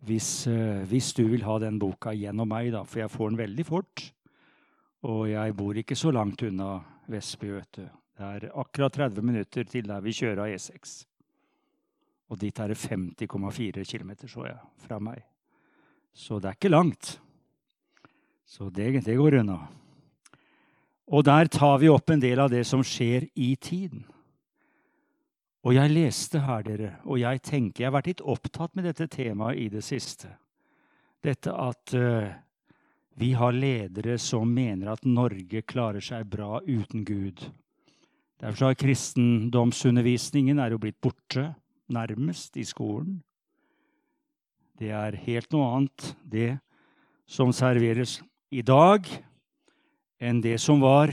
[SPEAKER 2] Hvis, uh, hvis, du vil ha den boka gjennom meg, da, for jeg får den veldig fort. Og jeg bor ikke så langt unna Vestby, vet du. Det er akkurat 30 minutter til der vi kjører av E6. Og dit er det 50,4 km, så jeg, fra meg. Så det er ikke langt. Så det, det går unna. Og der tar vi opp en del av det som skjer i tiden. Og jeg leste her, dere, og jeg tenker Jeg har vært litt opptatt med dette temaet i det siste. Dette at uh, vi har ledere som mener at Norge klarer seg bra uten Gud. Derfor har kristendomsundervisningen er jo blitt borte, nærmest, i skolen. Det er helt noe annet, det som serveres i dag, enn det som var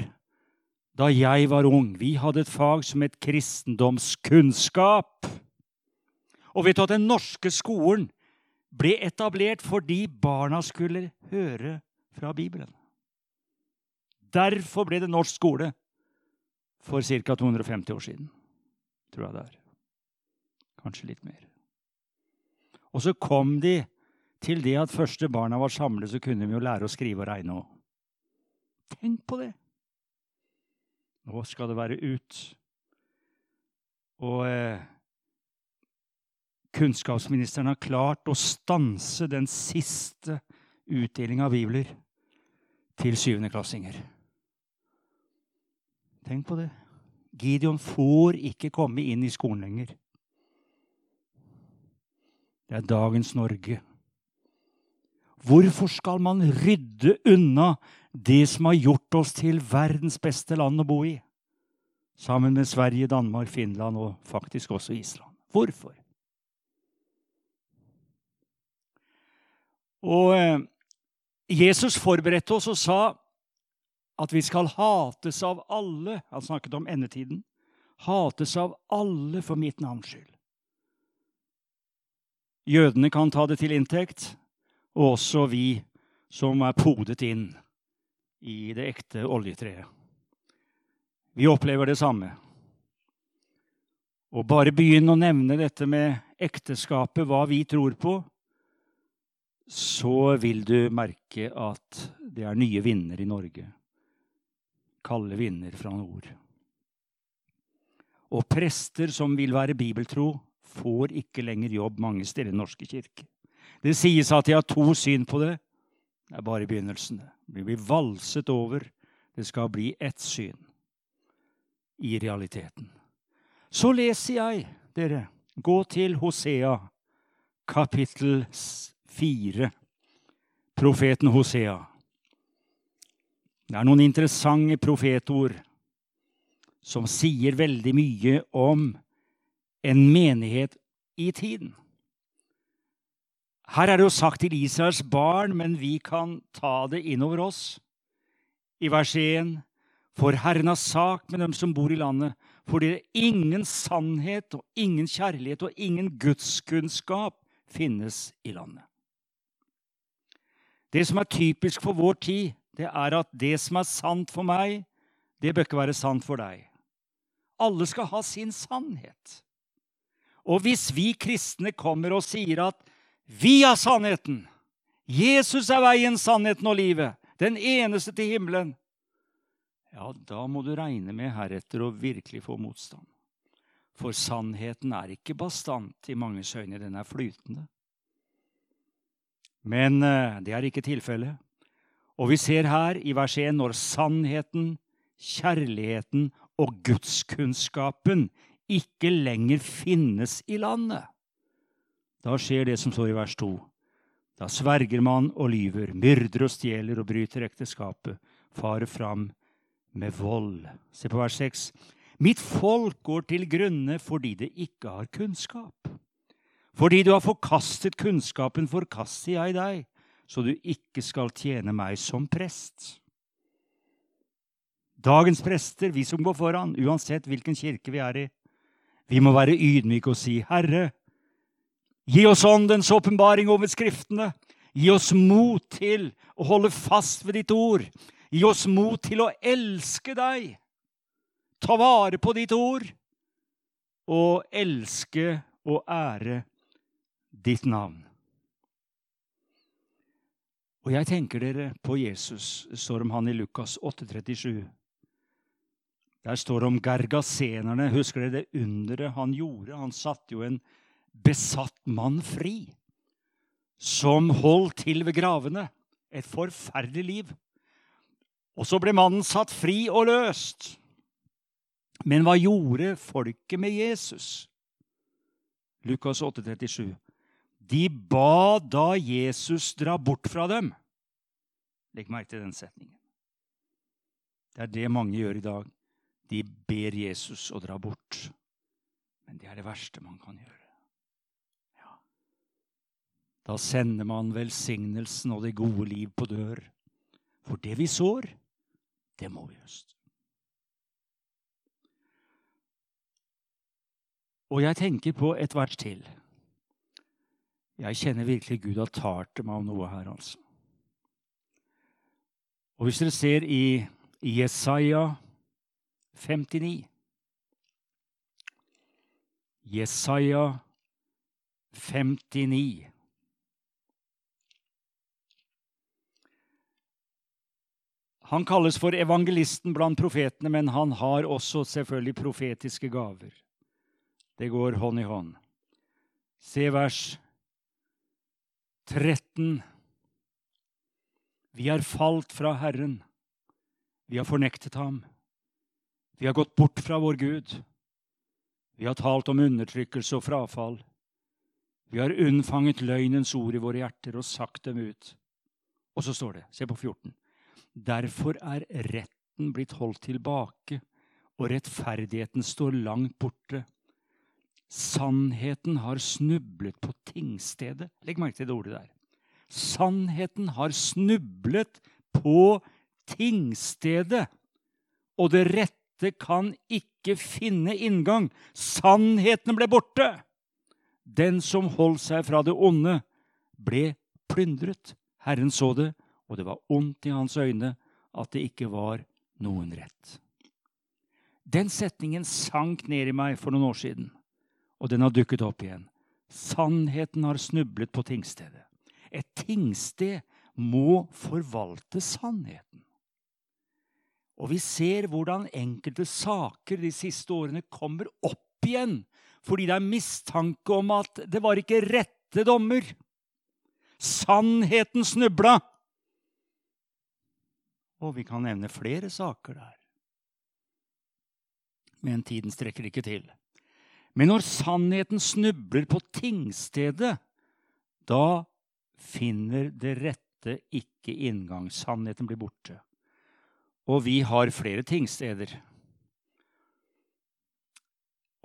[SPEAKER 2] da jeg var ung. Vi hadde et fag som het kristendomskunnskap. Og vet du at den norske skolen ble etablert fordi barna skulle høre fra Bibelen. Derfor ble det norsk skole for ca. 250 år siden, tror jeg det er. Kanskje litt mer. Og så kom de til det at første barna var samlet, så kunne de jo lære å skrive og regne òg. Tenk på det! Nå skal det være ut. Og eh, kunnskapsministeren har klart å stanse den siste utdelinga av bibler til syvendeklassinger. Tenk på det. Gideon får ikke komme inn i skolen lenger. Det er dagens Norge. Hvorfor skal man rydde unna det som har gjort oss til verdens beste land å bo i? Sammen med Sverige, Danmark, Finland og faktisk også Island. Hvorfor? Og eh, Jesus forberedte oss og sa at vi skal hates av alle. Han snakket om endetiden. Hates av alle for mitt navns skyld. Jødene kan ta det til inntekt, og også vi som er podet inn i det ekte oljetreet. Vi opplever det samme. Og bare begynn å nevne dette med ekteskapet, hva vi tror på, så vil du merke at det er nye vinder i Norge. Kalde vinder fra nord. Og prester som vil være bibeltro, får ikke lenger jobb mange steder i Den norske kirke. Det sies at de har to syn på det. Det er bare begynnelsen. Det blir valset over. Det skal bli ett syn i realiteten. Så leser jeg, dere, gå til Hosea, kapittel fire. Profeten Hosea. Det er noen interessante profetord som sier veldig mye om en menighet i tiden. Her er det jo sagt til Israels barn, men vi kan ta det innover oss. I vers 1.: For Herren har sak med dem som bor i landet, fordi det er ingen sannhet og ingen kjærlighet og ingen gudskunnskap finnes i landet. Det som er typisk for vår tid, det er at det som er sant for meg, det bør ikke være sant for deg. Alle skal ha sin sannhet. Og hvis vi kristne kommer og sier at vi har sannheten, Jesus er veien, sannheten og livet, den eneste til himmelen, ja, da må du regne med heretter å virkelig få motstand. For sannheten er ikke bastant i manges øyne, den er flytende. Men uh, det er ikke tilfellet. Og vi ser her i vers 1 når sannheten, kjærligheten og gudskunnskapen ikke lenger finnes i landet. Da skjer det som står i vers 2. Da sverger man og lyver, myrder og stjeler og bryter ekteskapet, farer fram med vold. Se på vers 6. Mitt folk går til grunne fordi det ikke har kunnskap. Fordi du har forkastet kunnskapen, forkaster jeg deg, så du ikke skal tjene meg som prest. Dagens prester, vi som går foran, uansett hvilken kirke vi er i, vi må være ydmyke og si, 'Herre, gi oss åndens åpenbaring over Skriftene.' Gi oss mot til å holde fast ved ditt ord. Gi oss mot til å elske deg. Ta vare på ditt ord og elske og ære ditt navn. Og jeg tenker dere på Jesus, står om han i Lukas 8,37. Der står det om gergasenerne. Husker dere det underet han gjorde? Han satte jo en besatt mann fri, som holdt til ved gravene. Et forferdelig liv. Og så ble mannen satt fri og løst. Men hva gjorde folket med Jesus? Lukas 8, 37. De ba da Jesus dra bort fra dem. Legg merke til den setningen. Det er det mange gjør i dag. De ber Jesus å dra bort. Men det er det verste man kan gjøre. Ja. Da sender man velsignelsen og det gode liv på dør. For det vi sår, det må vi høste. Og jeg tenker på et vers til. Jeg kjenner virkelig Gud har talt meg om noe her, altså. Og hvis dere ser i Jesaja 59 Jesaja 59 Han kalles for evangelisten blant profetene, men han har også selvfølgelig profetiske gaver. Det går hånd i hånd. Se vers 13. Vi er falt fra Herren. Vi har fornektet ham. Vi har gått bort fra vår Gud. Vi har talt om undertrykkelse og frafall. Vi har unnfanget løgnens ord i våre hjerter og sagt dem ut. Og så står det, se på 14. Derfor er retten blitt holdt tilbake, og rettferdigheten står langt borte. Sannheten har snublet på tingstedet. Legg merke til det ordet der. Sannheten har snublet på tingstedet, og det rette kan ikke finne inngang. Sannheten ble borte. Den som holdt seg fra det onde, ble plyndret. Herren så det og det var ondt i hans øyne at det ikke var noen rett. Den setningen sank ned i meg for noen år siden, og den har dukket opp igjen. Sannheten har snublet på tingstedet. Et tingsted må forvalte sannheten. Og vi ser hvordan enkelte saker de siste årene kommer opp igjen fordi det er mistanke om at det var ikke rette dommer. Sannheten snubla. Og vi kan nevne flere saker der. Men tiden strekker ikke til. Men når sannheten snubler på tingstedet, da finner det rette ikke inngang. Sannheten blir borte. Og vi har flere tingsteder.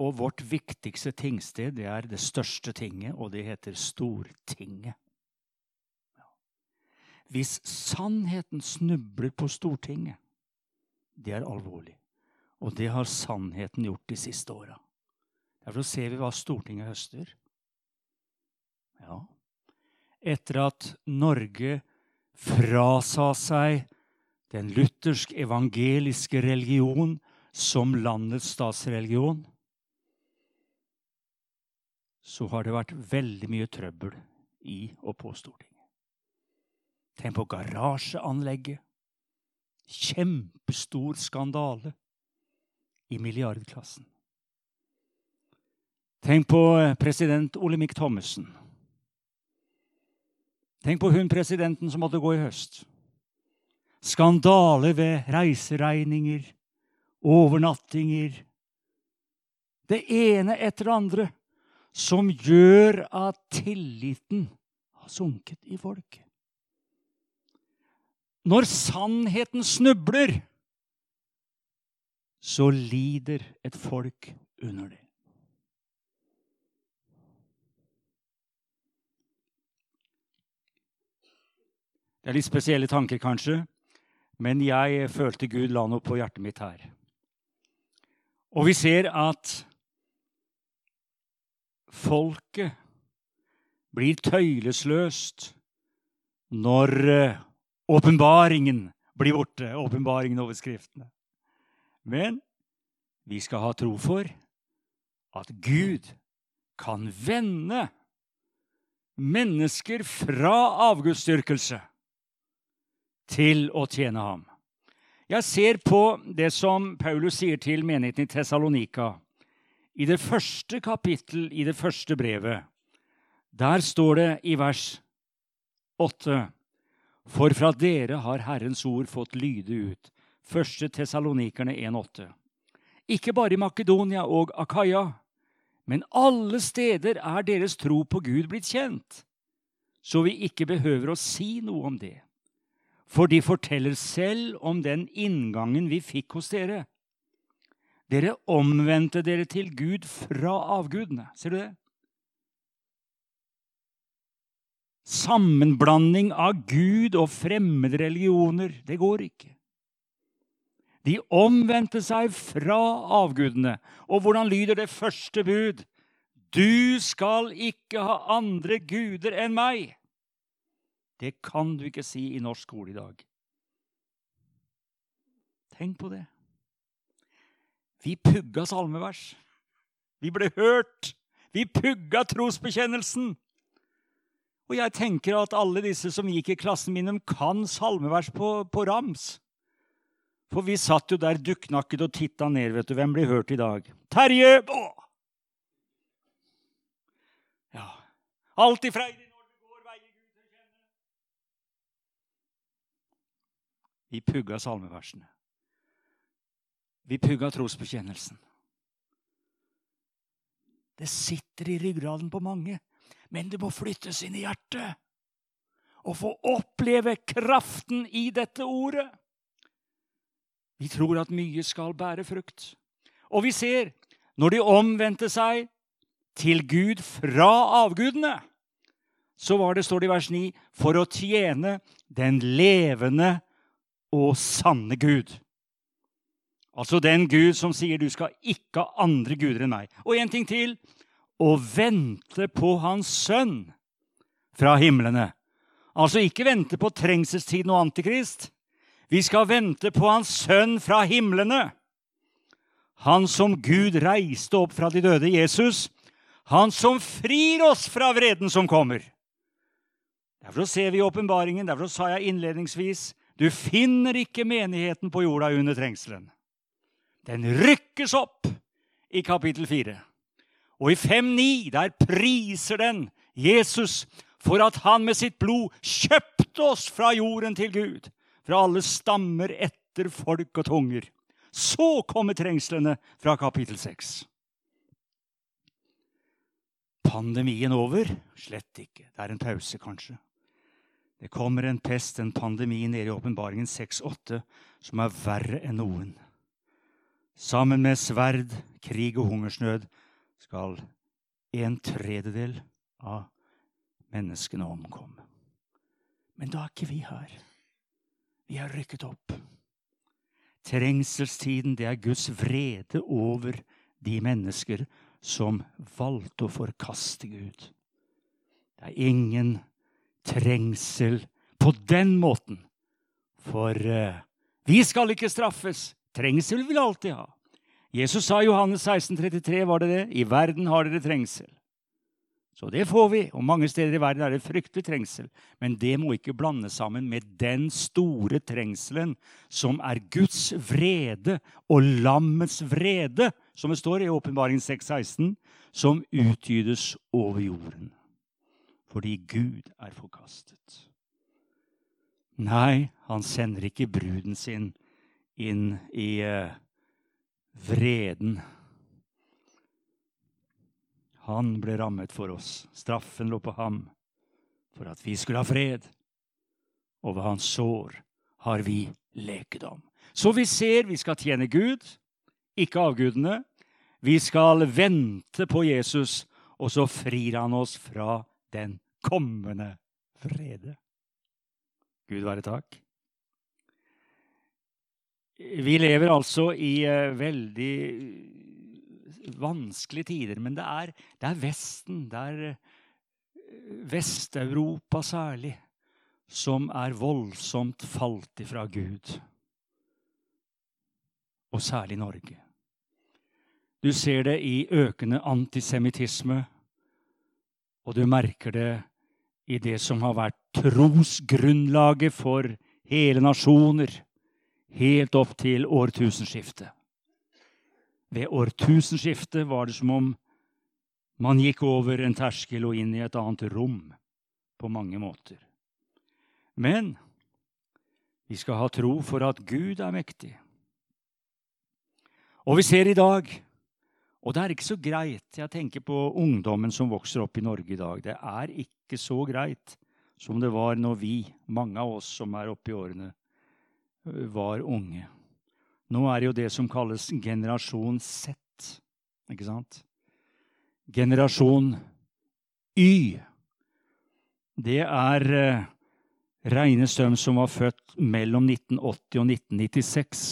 [SPEAKER 2] Og vårt viktigste tingsted det er det største tinget, og det heter Stortinget. Hvis sannheten snubler på Stortinget, det er alvorlig. Og det har sannheten gjort de siste åra. Derfor ser vi hva Stortinget høster. Ja, etter at Norge frasa seg den luthersk-evangeliske religion som landets statsreligion, så har det vært veldig mye trøbbel i og på Stortinget. Tenk på garasjeanlegget. Kjempestor skandale i milliardklassen. Tenk på eh, president Olemic Thommessen. Tenk på hun presidenten som måtte gå i høst. Skandale ved reiseregninger, overnattinger Det ene etter det andre som gjør at tilliten har sunket i folket. Når sannheten snubler, så lider et folk under det. Det er litt spesielle tanker, kanskje, men jeg følte Gud la noe på hjertet mitt her. Og vi ser at folket blir tøylesløst når eh, Åpenbaringen blir borte. Åpenbaringen over Skriftene. Men vi skal ha tro for at Gud kan vende mennesker fra avgudsdyrkelse til å tjene ham. Jeg ser på det som Paulus sier til menigheten i Tessalonika. I det første kapittel i det første brevet, der står det i vers 8 for fra dere har Herrens ord fått lyde ut. Første Tessalonikerne 1,8. ikke bare i Makedonia og Akaya, men alle steder er deres tro på Gud blitt kjent, så vi ikke behøver å si noe om det. For de forteller selv om den inngangen vi fikk hos dere. Dere omvendte dere til Gud fra avgudene. Ser du det? Sammenblanding av Gud og fremmede religioner, det går ikke. De omvendte seg fra avgudene. Og hvordan lyder det første bud? Du skal ikke ha andre guder enn meg. Det kan du ikke si i norsk skole i dag. Tenk på det. Vi pugga salmevers. Vi ble hørt. Vi pugga trosbekjennelsen. Og jeg tenker at alle disse som gikk i klassen min, kan salmevers på, på rams. For vi satt jo der dukknakket og titta ned. vet du. Hvem blir hørt i dag? Terje! Åh! Ja. Alltid freidig når du går veier Gud til kjenne. Vi pugga salmeversene. Vi pugga trosbekjennelsen. Det sitter i ryggraden på mange, men det må flyttes inn i hjertet. Og få oppleve kraften i dette ordet. Vi tror at mye skal bære frukt. Og vi ser, når de omvendte seg til Gud fra avgudene, så var det, står det i vers 9, for å tjene den levende og sanne Gud. Altså den Gud som sier du skal ikke ha andre guder enn meg. Og en ting til å vente på Hans sønn fra himlene. Altså ikke vente på trengselstiden og Antikrist, vi skal vente på Hans Sønn fra himlene. Han som Gud reiste opp fra de døde, Jesus. Han som frir oss fra vreden som kommer. Derfor ser vi i åpenbaringen, derfor sa jeg innledningsvis, du finner ikke menigheten på jorda under trengselen. Den rykkes opp i kapittel 4. Og i 5.9 der priser den Jesus for at han med sitt blod kjøpte oss fra jorden til Gud fra alle stammer, etter folk og tunger. Så kommer trengslene fra kapittel 6. Pandemien over? Slett ikke. Det er en pause, kanskje. Det kommer en pest, en pandemi, nede i åpenbaringen 6-8, som er verre enn noen. Sammen med sverd, krig og hungersnød skal en tredjedel av menneskene omkomme. Men da er ikke vi her. Vi har rykket opp. Trengselstiden, det er Guds vrede over de mennesker som valgte å forkaste Gud. Det er ingen trengsel på den måten. For uh, vi skal ikke straffes. Trengsel vil vi alltid ha. Jesus sa i Johannes 16, 33, var det det? I verden har dere trengsel. Så det får vi. Og mange steder i verden er det fryktelig trengsel. Men det må ikke blande sammen med den store trengselen som er Guds vrede og lammets vrede, som det står i Åpenbaringen 6,16, som utgytes over jorden. Fordi Gud er forkastet. Nei, han sender ikke bruden sin inn i uh, vreden han ble rammet for oss. Straffen lå på ham for at vi skulle ha fred. Og ved hans sår har vi lekedom. Så vi ser vi skal tjene Gud, ikke avgudene. Vi skal vente på Jesus, og så frir han oss fra den kommende frede. Gud være takk. Vi lever altså i uh, veldig vanskelige tider. Men det er, det er Vesten, det er eh, Vest-Europa særlig, som er voldsomt falt ifra Gud. Og særlig Norge. Du ser det i økende antisemittisme, og du merker det i det som har vært trosgrunnlaget for hele nasjoner helt opp til årtusenskiftet. Ved årtusenskiftet var det som om man gikk over en terskel og inn i et annet rom på mange måter. Men vi skal ha tro for at Gud er mektig. Og vi ser i dag Og det er ikke så greit. Jeg tenker på ungdommen som vokser opp i Norge i dag. Det er ikke så greit som det var når vi, mange av oss som er oppe i årene, var unge. Nå er det jo det som kalles generasjon Z. Ikke sant? Generasjon Y. Det er eh, regnes dem som var født mellom 1980 og 1996.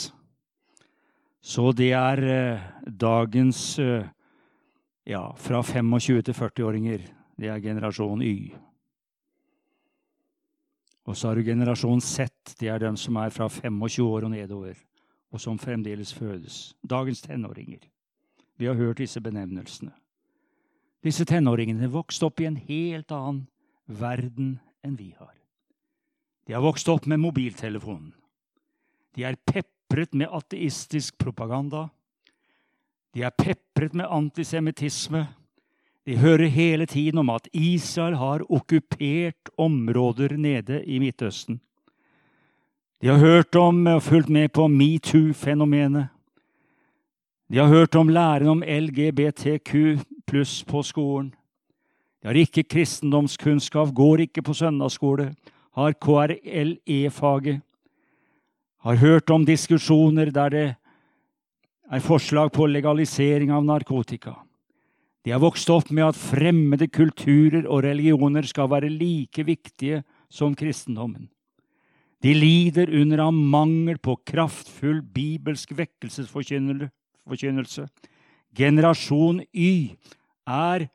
[SPEAKER 2] Så det er eh, dagens eh, ja, fra 25 til 40-åringer. Det er generasjon Y. Og så har du generasjon Z. Det er dem som er fra 25 år og nedover, og som fremdeles fødes. Dagens tenåringer. Vi har hørt disse benevnelsene. Disse tenåringene vokste opp i en helt annen verden enn vi har. De har vokst opp med mobiltelefonen. De er pepret med ateistisk propaganda. De er pepret med antisemittisme. De hører hele tiden om at Israel har okkupert områder nede i Midtøsten. De har hørt om og fulgt med på metoo-fenomenet. De har hørt om læren om LGBTQ pluss på skolen. De har ikke kristendomskunnskap, går ikke på søndagsskole, har KRLE-faget. Har hørt om diskusjoner der det er forslag på legalisering av narkotika. De har vokst opp med at fremmede kulturer og religioner skal være like viktige som kristendommen. De lider under av mangel på kraftfull bibelsk vekkelsesforkynnelse. Generasjon Y er,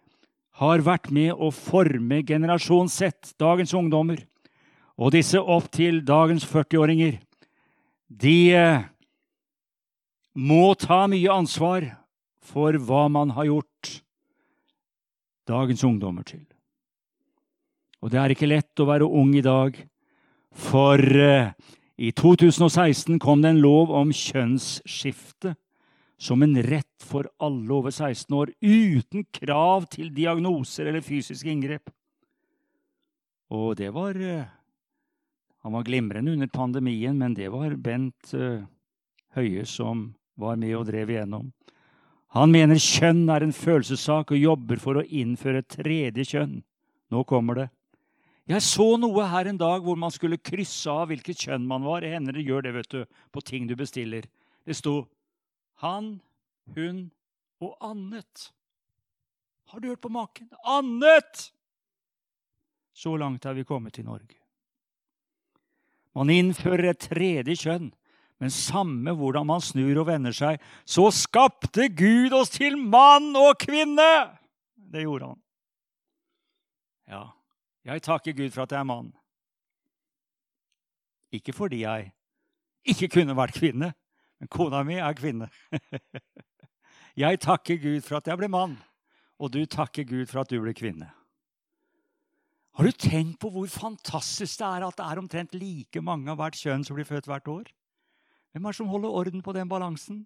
[SPEAKER 2] har vært med å forme generasjon Z, dagens ungdommer. Og disse opp til dagens 40-åringer de eh, må ta mye ansvar for hva man har gjort dagens ungdommer til. Og det er ikke lett å være ung i dag, for eh, i 2016 kom det en lov om kjønnsskifte som en rett for alle over 16 år, uten krav til diagnoser eller fysiske inngrep. Og det var eh, han var glimrende under pandemien, men det var Bent uh, Høie som var med og drev igjennom. Han mener kjønn er en følelsessak og jobber for å innføre et tredje kjønn. Nå kommer det. Jeg så noe her en dag hvor man skulle krysse av hvilket kjønn man var. Det hender det gjør det vet du, på ting du bestiller. Det sto han, hun og annet. Har du hørt på maken? Annet! Så langt er vi kommet i Norge. Man innfører et tredje kjønn. Men samme hvordan man snur og vender seg, så skapte Gud oss til mann og kvinne! Det gjorde han. Ja, jeg takker Gud for at jeg er mann. Ikke fordi jeg ikke kunne vært kvinne, men kona mi er kvinne. jeg takker Gud for at jeg ble mann, og du takker Gud for at du ble kvinne. Har du tenkt på hvor fantastisk det er at det er omtrent like mange av hvert kjønn som blir født hvert år? Hvem er det som holder orden på den balansen?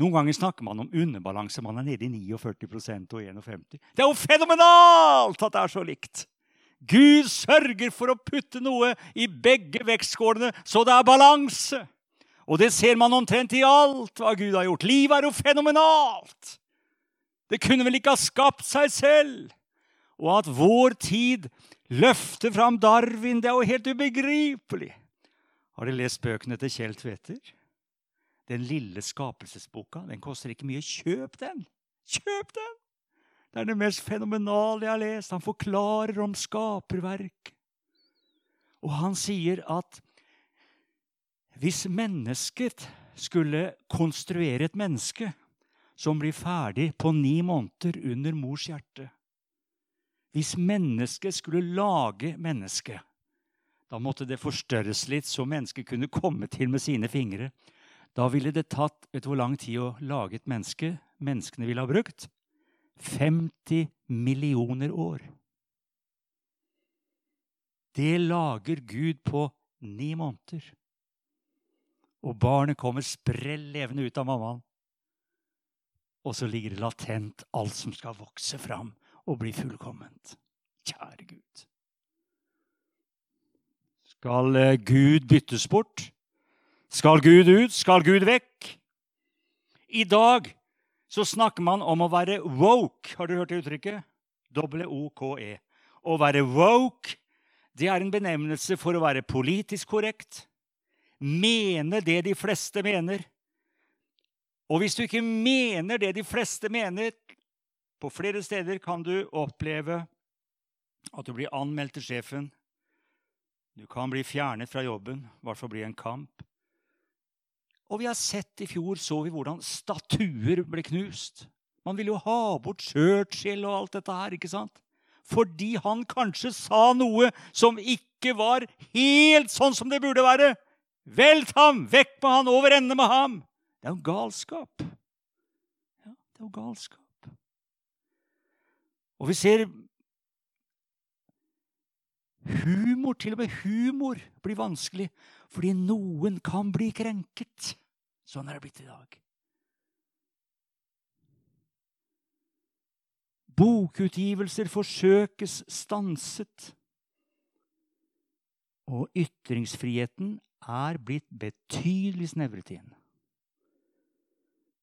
[SPEAKER 2] Noen ganger snakker man om underbalanse. Man er nede i 49% og 51 Det er jo fenomenalt at det er så likt! Gud sørger for å putte noe i begge vektskålene så det er balanse. Og det ser man omtrent i alt hva Gud har gjort. Livet er jo fenomenalt! Det kunne vel ikke ha skapt seg selv? Og at vår tid løfter fram Darwin, det er jo helt ubegripelig. Har dere lest bøkene til Kjell Tveter? Den lille skapelsesboka. Den koster ikke mye. Kjøp den! Kjøp den! Det er det mest fenomenale jeg har lest. Han forklarer om skaperverk. Og han sier at hvis mennesket skulle konstruere et menneske som blir ferdig på ni måneder under mors hjerte hvis mennesket skulle lage mennesket, da måtte det forstørres litt, så mennesket kunne komme til med sine fingre. Da ville det tatt vet du hvor lang tid å lage et menneske menneskene ville ha brukt? 50 millioner år. Det lager Gud på ni måneder. Og barnet kommer sprell levende ut av mammaen. Og så ligger det latent alt som skal vokse fram og bli fullkomment. Kjære Gud. Skal eh, Gud byttes bort? Skal Gud ut? Skal Gud vekk? I dag så snakker man om å være woke. Har du hørt det uttrykket? W-O-K-E. Å være woke det er en benevnelse for å være politisk korrekt, mene det de fleste mener. Og hvis du ikke mener det de fleste mener, på flere steder kan du oppleve at du blir anmeldt til sjefen. Du kan bli fjernet fra jobben, i hvert fall bli en kamp. Og vi har sett i fjor så vi hvordan statuer ble knust. Man ville jo ha bort Churchill og alt dette her, ikke sant? Fordi han kanskje sa noe som ikke var helt sånn som det burde være. Velt ham! Vekk med han! Over ende med ham! Det er jo galskap. Ja, det er jo galskap. Og vi ser humor, til og med humor, blir vanskelig fordi noen kan bli krenket. Sånn er det blitt i dag. Bokutgivelser forsøkes stanset. Og ytringsfriheten er blitt betydelig snevret inn.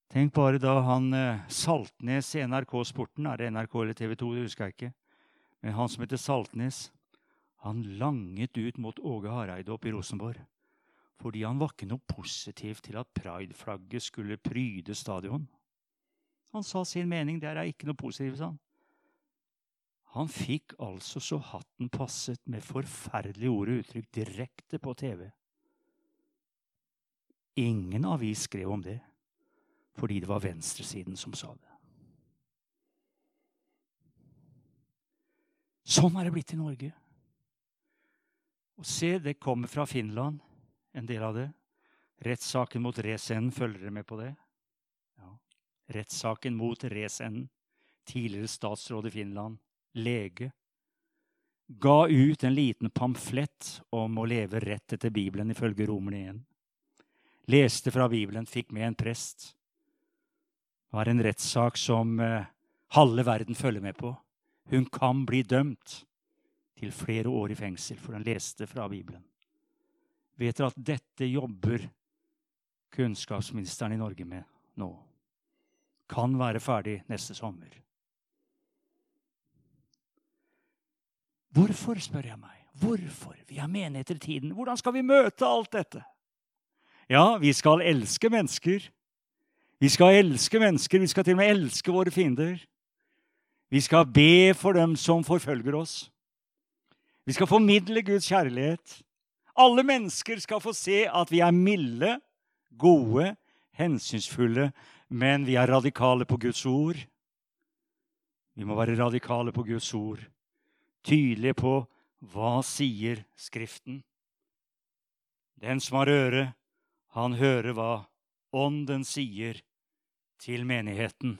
[SPEAKER 2] Tenk bare da han eh, Saltnes i NRK Sporten, er det NRK eller TV 2, det husker jeg ikke, men han som heter Saltnes, han langet ut mot Åge Hareide oppe i Rosenborg fordi han var ikke noe positiv til at prideflagget skulle pryde stadion. Han sa sin mening. Det er ikke noe positivt, sa han. Han fikk altså så hatten passet med forferdelige ord og uttrykk direkte på TV. Ingen avis skrev om det, fordi det var venstresiden som sa det. Sånn er det blitt i Norge. Og se, det kommer fra Finland en del av det. Rettssaken mot Resenden, følger dere med på det? Ja. Rettssaken mot Resenden, tidligere statsråd i Finland, lege, ga ut en liten pamflett om å leve rett etter Bibelen ifølge Romerne 1. Leste fra Bibelen, fikk med en prest. Det var en rettssak som eh, halve verden følger med på. Hun kan bli dømt til flere år i fengsel, for hun leste fra Bibelen. Vet dere at dette jobber kunnskapsministeren i Norge med nå? Kan være ferdig neste sommer. Hvorfor, spør jeg meg. Hvorfor? Vi er menigheter i tiden. Hvordan skal vi møte alt dette? Ja, vi skal elske mennesker. Vi skal elske mennesker. Vi skal til og med elske våre fiender. Vi skal be for dem som forfølger oss. Vi skal formidle Guds kjærlighet. Alle mennesker skal få se at vi er milde, gode, hensynsfulle, men vi er radikale på Guds ord. Vi må være radikale på Guds ord, tydelige på hva sier Skriften. Den som har øre, han hører hva Ånden sier til menigheten.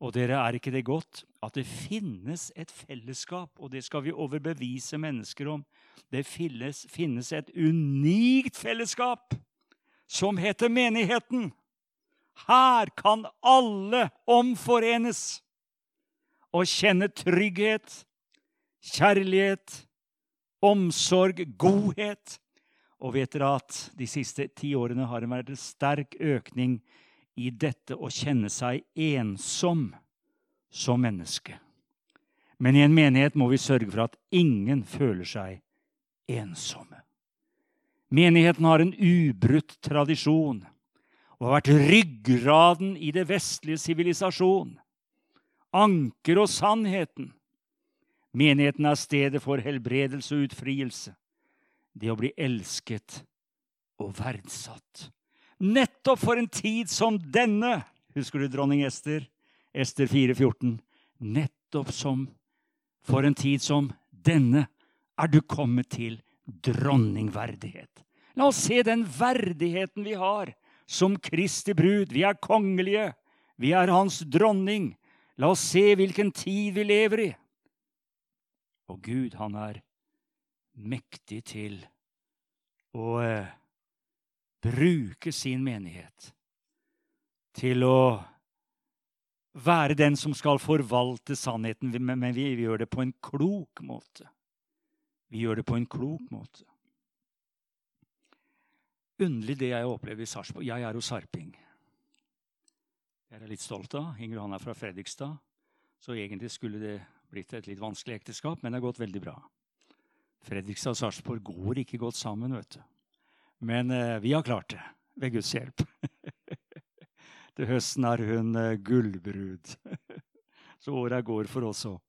[SPEAKER 2] Og dere, er ikke det godt at det finnes et fellesskap, og det skal vi overbevise mennesker om. Det finnes, finnes et unikt fellesskap som heter menigheten. Her kan alle omforenes og kjenne trygghet, kjærlighet, omsorg, godhet. Og vet dere at de siste ti årene har det vært en sterk økning i dette å kjenne seg ensom som menneske. Men i en menighet må vi sørge for at ingen føler seg ensomme. Menigheten har en ubrutt tradisjon og har vært ryggraden i det vestlige sivilisasjon. Anker og sannheten. Menigheten er stedet for helbredelse og utfrielse. Det å bli elsket og verdsatt. Nettopp for en tid som denne. Husker du dronning Ester? Ester 4,14. Nettopp som for en tid som denne er du kommet til dronningverdighet. La oss se den verdigheten vi har som Kristi brud. Vi er kongelige. Vi er hans dronning. La oss se hvilken tid vi lever i. Og Gud, han er mektig til å eh, bruke sin menighet til å være den som skal forvalte sannheten, men vi gjør det på en klok måte. Vi gjør det på en klok måte. Underlig det jeg opplever i Sarpsborg. Jeg er jo sarping. Det er jeg litt stolt av. Inger Johan er fra Fredrikstad. Så egentlig skulle det blitt et litt vanskelig ekteskap, men det har gått veldig bra. Fredrikstad og Sarpsborg går ikke godt sammen, vet du. Men eh, vi har klart det, ved Guds hjelp. Til høsten er hun eh, gullbrud. Så åra går for oss òg.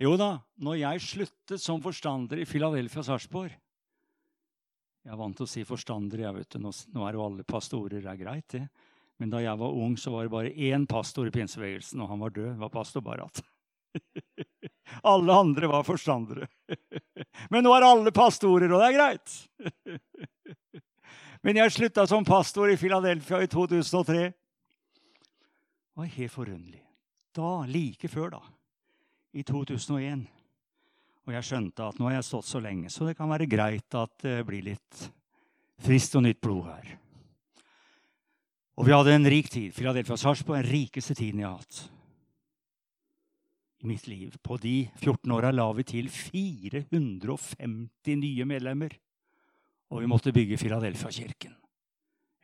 [SPEAKER 2] Jo da, når jeg sluttet som forstander i Filadelfia Sarpsborg Jeg er vant til å si forstander, jeg vet. Nå, nå er jo alle pastorer det er greit, det. Men da jeg var ung, så var det bare én pastor i pinsebevegelsen, og han var død. Var pastor Barat. Alle andre var forstandere. Men nå er alle pastorer, og det er greit. Men jeg slutta som pastor i Philadelphia i 2003. Det var helt forunderlig. Da, like før, da, i 2001. Og jeg skjønte at nå har jeg stått så lenge, så det kan være greit at det blir litt friskt og nytt blod her. Og vi hadde en rik tid. Philadelphia Sarpsborg, den rikeste tiden jeg har hatt i mitt liv. På de 14 åra la vi til 450 nye medlemmer. Og vi måtte bygge Philadelphia-kirken.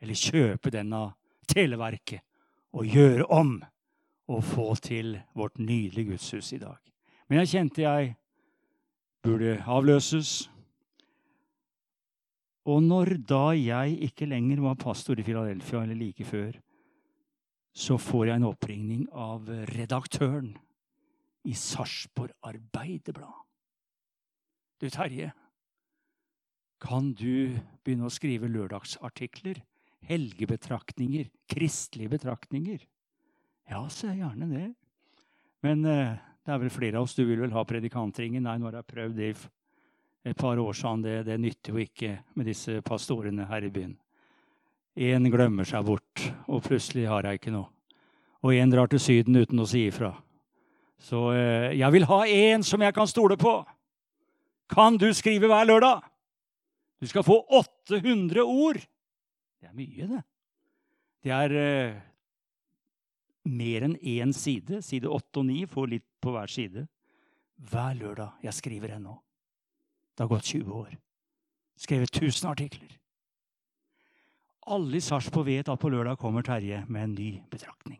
[SPEAKER 2] Eller kjøpe den av Televerket og gjøre om og få til vårt nydelige gudshus i dag. Men jeg kjente jeg burde avløses. Og når da jeg ikke lenger var pastor i Philadelphia, eller like før, så får jeg en oppringning av redaktøren i Sarpsborg Arbeiderblad. Du, Terje, kan du begynne å skrive lørdagsartikler? Helgebetraktninger? Kristelige betraktninger? Ja, så er gjerne det. Men eh, det er vel flere av oss. Du vil vel ha predikantringen? Nei, nå har jeg prøvd det i et par år siden. Det, det nytter jo ikke med disse pastorene her i byen. Én glemmer seg bort, og plutselig har jeg ikke noe. Og én drar til Syden uten å si ifra. Så eh, jeg vil ha én som jeg kan stole på. Kan du skrive hver lørdag? Du skal få 800 ord. Det er mye, det. Det er eh, mer enn én side. Side 8 og 9 får litt på hver side. Hver lørdag. Jeg skriver ennå. Det har gått 20 år. Skrevet 1000 artikler. Alle i Sarpsborg vet at på lørdag kommer Terje med en ny betraktning.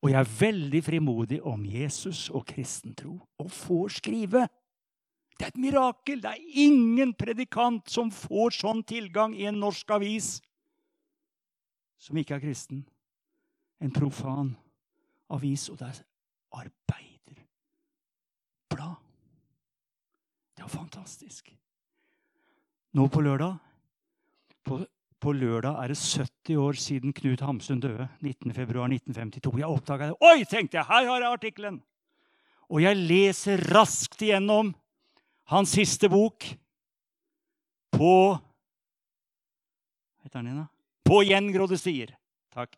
[SPEAKER 2] Og jeg er veldig frimodig om Jesus og kristentro og får skrive. Det er et mirakel. Det er ingen predikant som får sånn tilgang i en norsk avis som ikke er kristen en profan avis, og det er arbeiderblad. Det er fantastisk. Nå på lørdag på, på, lørdag er det 70 år siden Knut Hamsun døde. 19.2.1952. Jeg oppdaga det. Oi, tenkte jeg! Her har jeg artikkelen! Og jeg leser raskt igjennom hans siste bok på heter den igjen? På gjengrodde stier. Takk.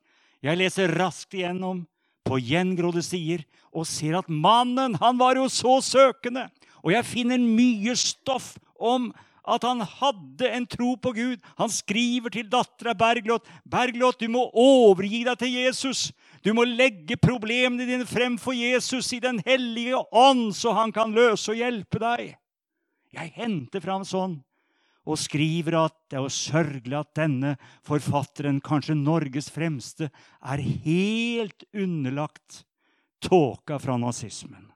[SPEAKER 2] Jeg leser raskt igjennom på gjengrodde sider og ser at mannen, han var jo så søkende. Og jeg finner mye stoff om at han hadde en tro på Gud. Han skriver til dattera Bergljot Bergljot, du må overgi deg til Jesus. Du må legge problemene dine frem for Jesus i Den hellige ånd, så han kan løse og hjelpe deg. Jeg henter fram sånn og skriver at det er sørgelig at denne forfatteren, kanskje Norges fremste, er helt underlagt tåka fra nazismen.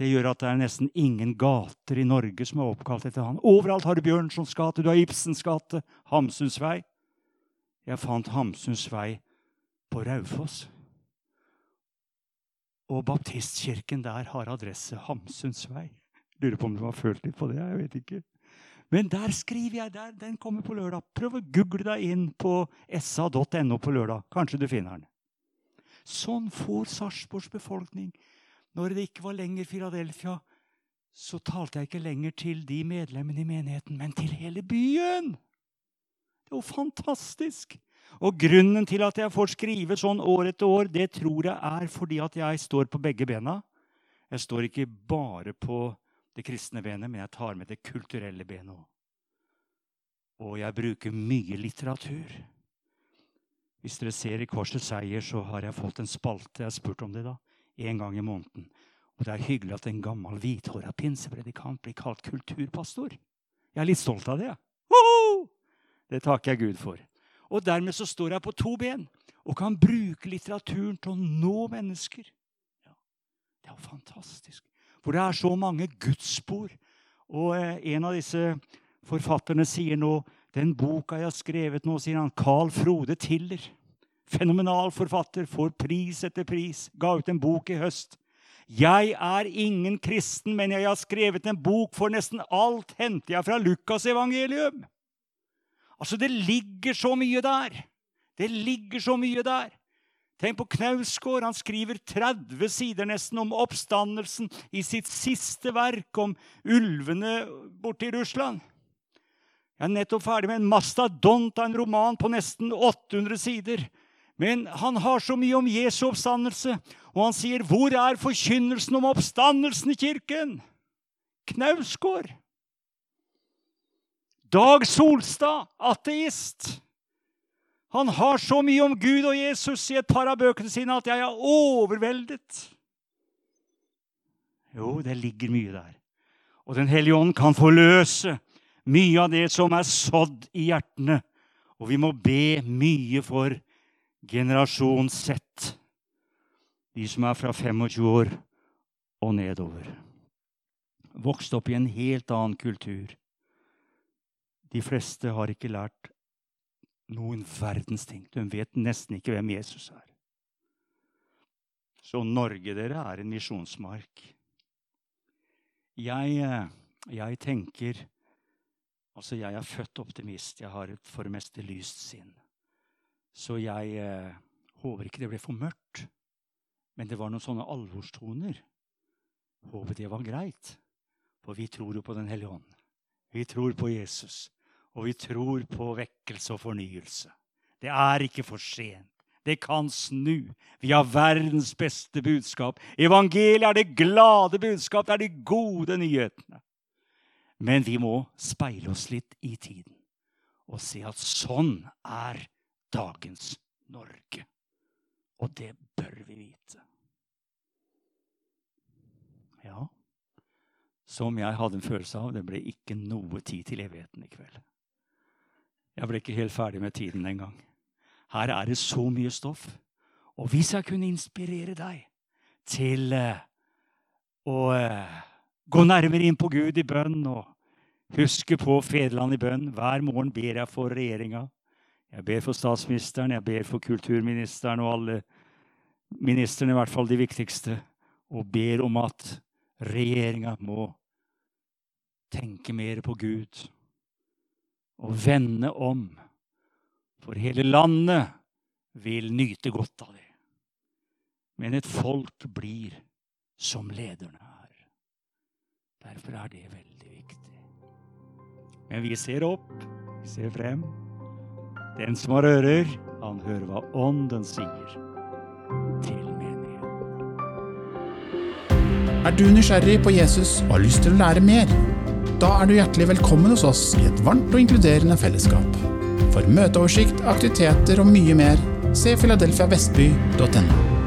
[SPEAKER 2] Det gjør at det er nesten ingen gater i Norge som er oppkalt etter han. Overalt har du Bjørnsons gate, du har Ibsens gate, Hamsuns vei. Jeg fant Hamsuns vei på Raufoss. Og baptistkirken der har adresse Hamsuns vei. Lurer på om du har følt litt på det. jeg vet ikke. Men der skriver jeg der. Den kommer på lørdag. Prøv å google deg inn på sa.no på lørdag. Kanskje du finner den. Sånn får Sarpsborgs befolkning. Når det ikke var lenger Philadelphia, så talte jeg ikke lenger til de medlemmene i menigheten, men til hele byen. Det jo fantastisk. Og grunnen til at jeg får skrive sånn år etter år, det tror jeg er fordi at jeg står på begge bena. Jeg står ikke bare på det kristne benet, men jeg tar med det kulturelle benet òg. Og jeg bruker mye litteratur. Hvis dere ser i Korsets seier, så har jeg fått en spalte. Jeg har spurt om det da, en gang i måneden. Og det er hyggelig at en gammel hvithåra pinsepredikant blir kalt kulturpastor. Jeg er litt stolt av det. Woho! Det takker jeg Gud for. Og dermed så står jeg på to ben og kan bruke litteraturen til å nå mennesker. Ja, det er jo fantastisk. For det er så mange gudsspor. Og eh, en av disse forfatterne sier nå den boka jeg har skrevet nå, sier han, Carl Frode Tiller. Fenomenal forfatter, får pris etter pris. Ga ut en bok i høst. Jeg er ingen kristen, men jeg har skrevet en bok, for nesten alt henter jeg fra Lukas evangelium. Altså, det ligger så mye der. Det ligger så mye der. Tenk på Knausgård. Han skriver 30 sider nesten om oppstandelsen i sitt siste verk om ulvene borte i Russland. Jeg er nettopp ferdig med en mastadont av en roman på nesten 800 sider. Men han har så mye om Jesu oppstandelse, og han sier, 'Hvor er forkynnelsen om oppstandelsen i kirken?' Knausgård. Dag Solstad, ateist. Han har så mye om Gud og Jesus i et par av bøkene sine at jeg er overveldet. Jo, det ligger mye der. Og Den hellige ånd kan forløse mye av det som er sådd i hjertene. Og vi må be mye for generasjon Z, de som er fra 25 år og nedover. Vokst opp i en helt annen kultur. De fleste har ikke lært noen verdens ting. De vet nesten ikke hvem Jesus er. Så Norge, dere, er en misjonsmark. Jeg, eh, jeg tenker Altså, jeg er født optimist. Jeg har et for det meste lyst sinn. Så jeg eh, håper ikke det ble for mørkt. Men det var noen sånne alvorstoner. Håper det var greit. For vi tror jo på Den hellige ånd. Vi tror på Jesus. Og vi tror på vekkelse og fornyelse. Det er ikke for sent. Det kan snu. Vi har verdens beste budskap. Evangeliet er det glade budskap. Det er de gode nyhetene. Men vi må speile oss litt i tiden og se at sånn er dagens Norge. Og det bør vi vite. Ja, som jeg hadde en følelse av, det ble ikke noe tid til evigheten i kveld. Jeg ble ikke helt ferdig med tiden engang. Her er det så mye stoff. Og hvis jeg kunne inspirere deg til uh, å uh, gå nærmere inn på Gud i bønn og huske på fedreland i bønn Hver morgen ber jeg for regjeringa. Jeg ber for statsministeren, jeg ber for kulturministeren og alle ministrene, i hvert fall de viktigste, og ber om at regjeringa må tenke mer på Gud og vende om. For hele landet vil nyte godt av det. Men et folk blir som lederne er. Derfor er det veldig viktig. Men vi ser opp, vi ser frem. Den som har ører, han hører hva Ånden sier til menigheten.
[SPEAKER 1] Er du nysgjerrig på Jesus og har lyst til å lære mer? Da er du hjertelig velkommen hos oss i et varmt og inkluderende fellesskap. For møteoversikt, aktiviteter og mye mer, se filadelfiavestby.no.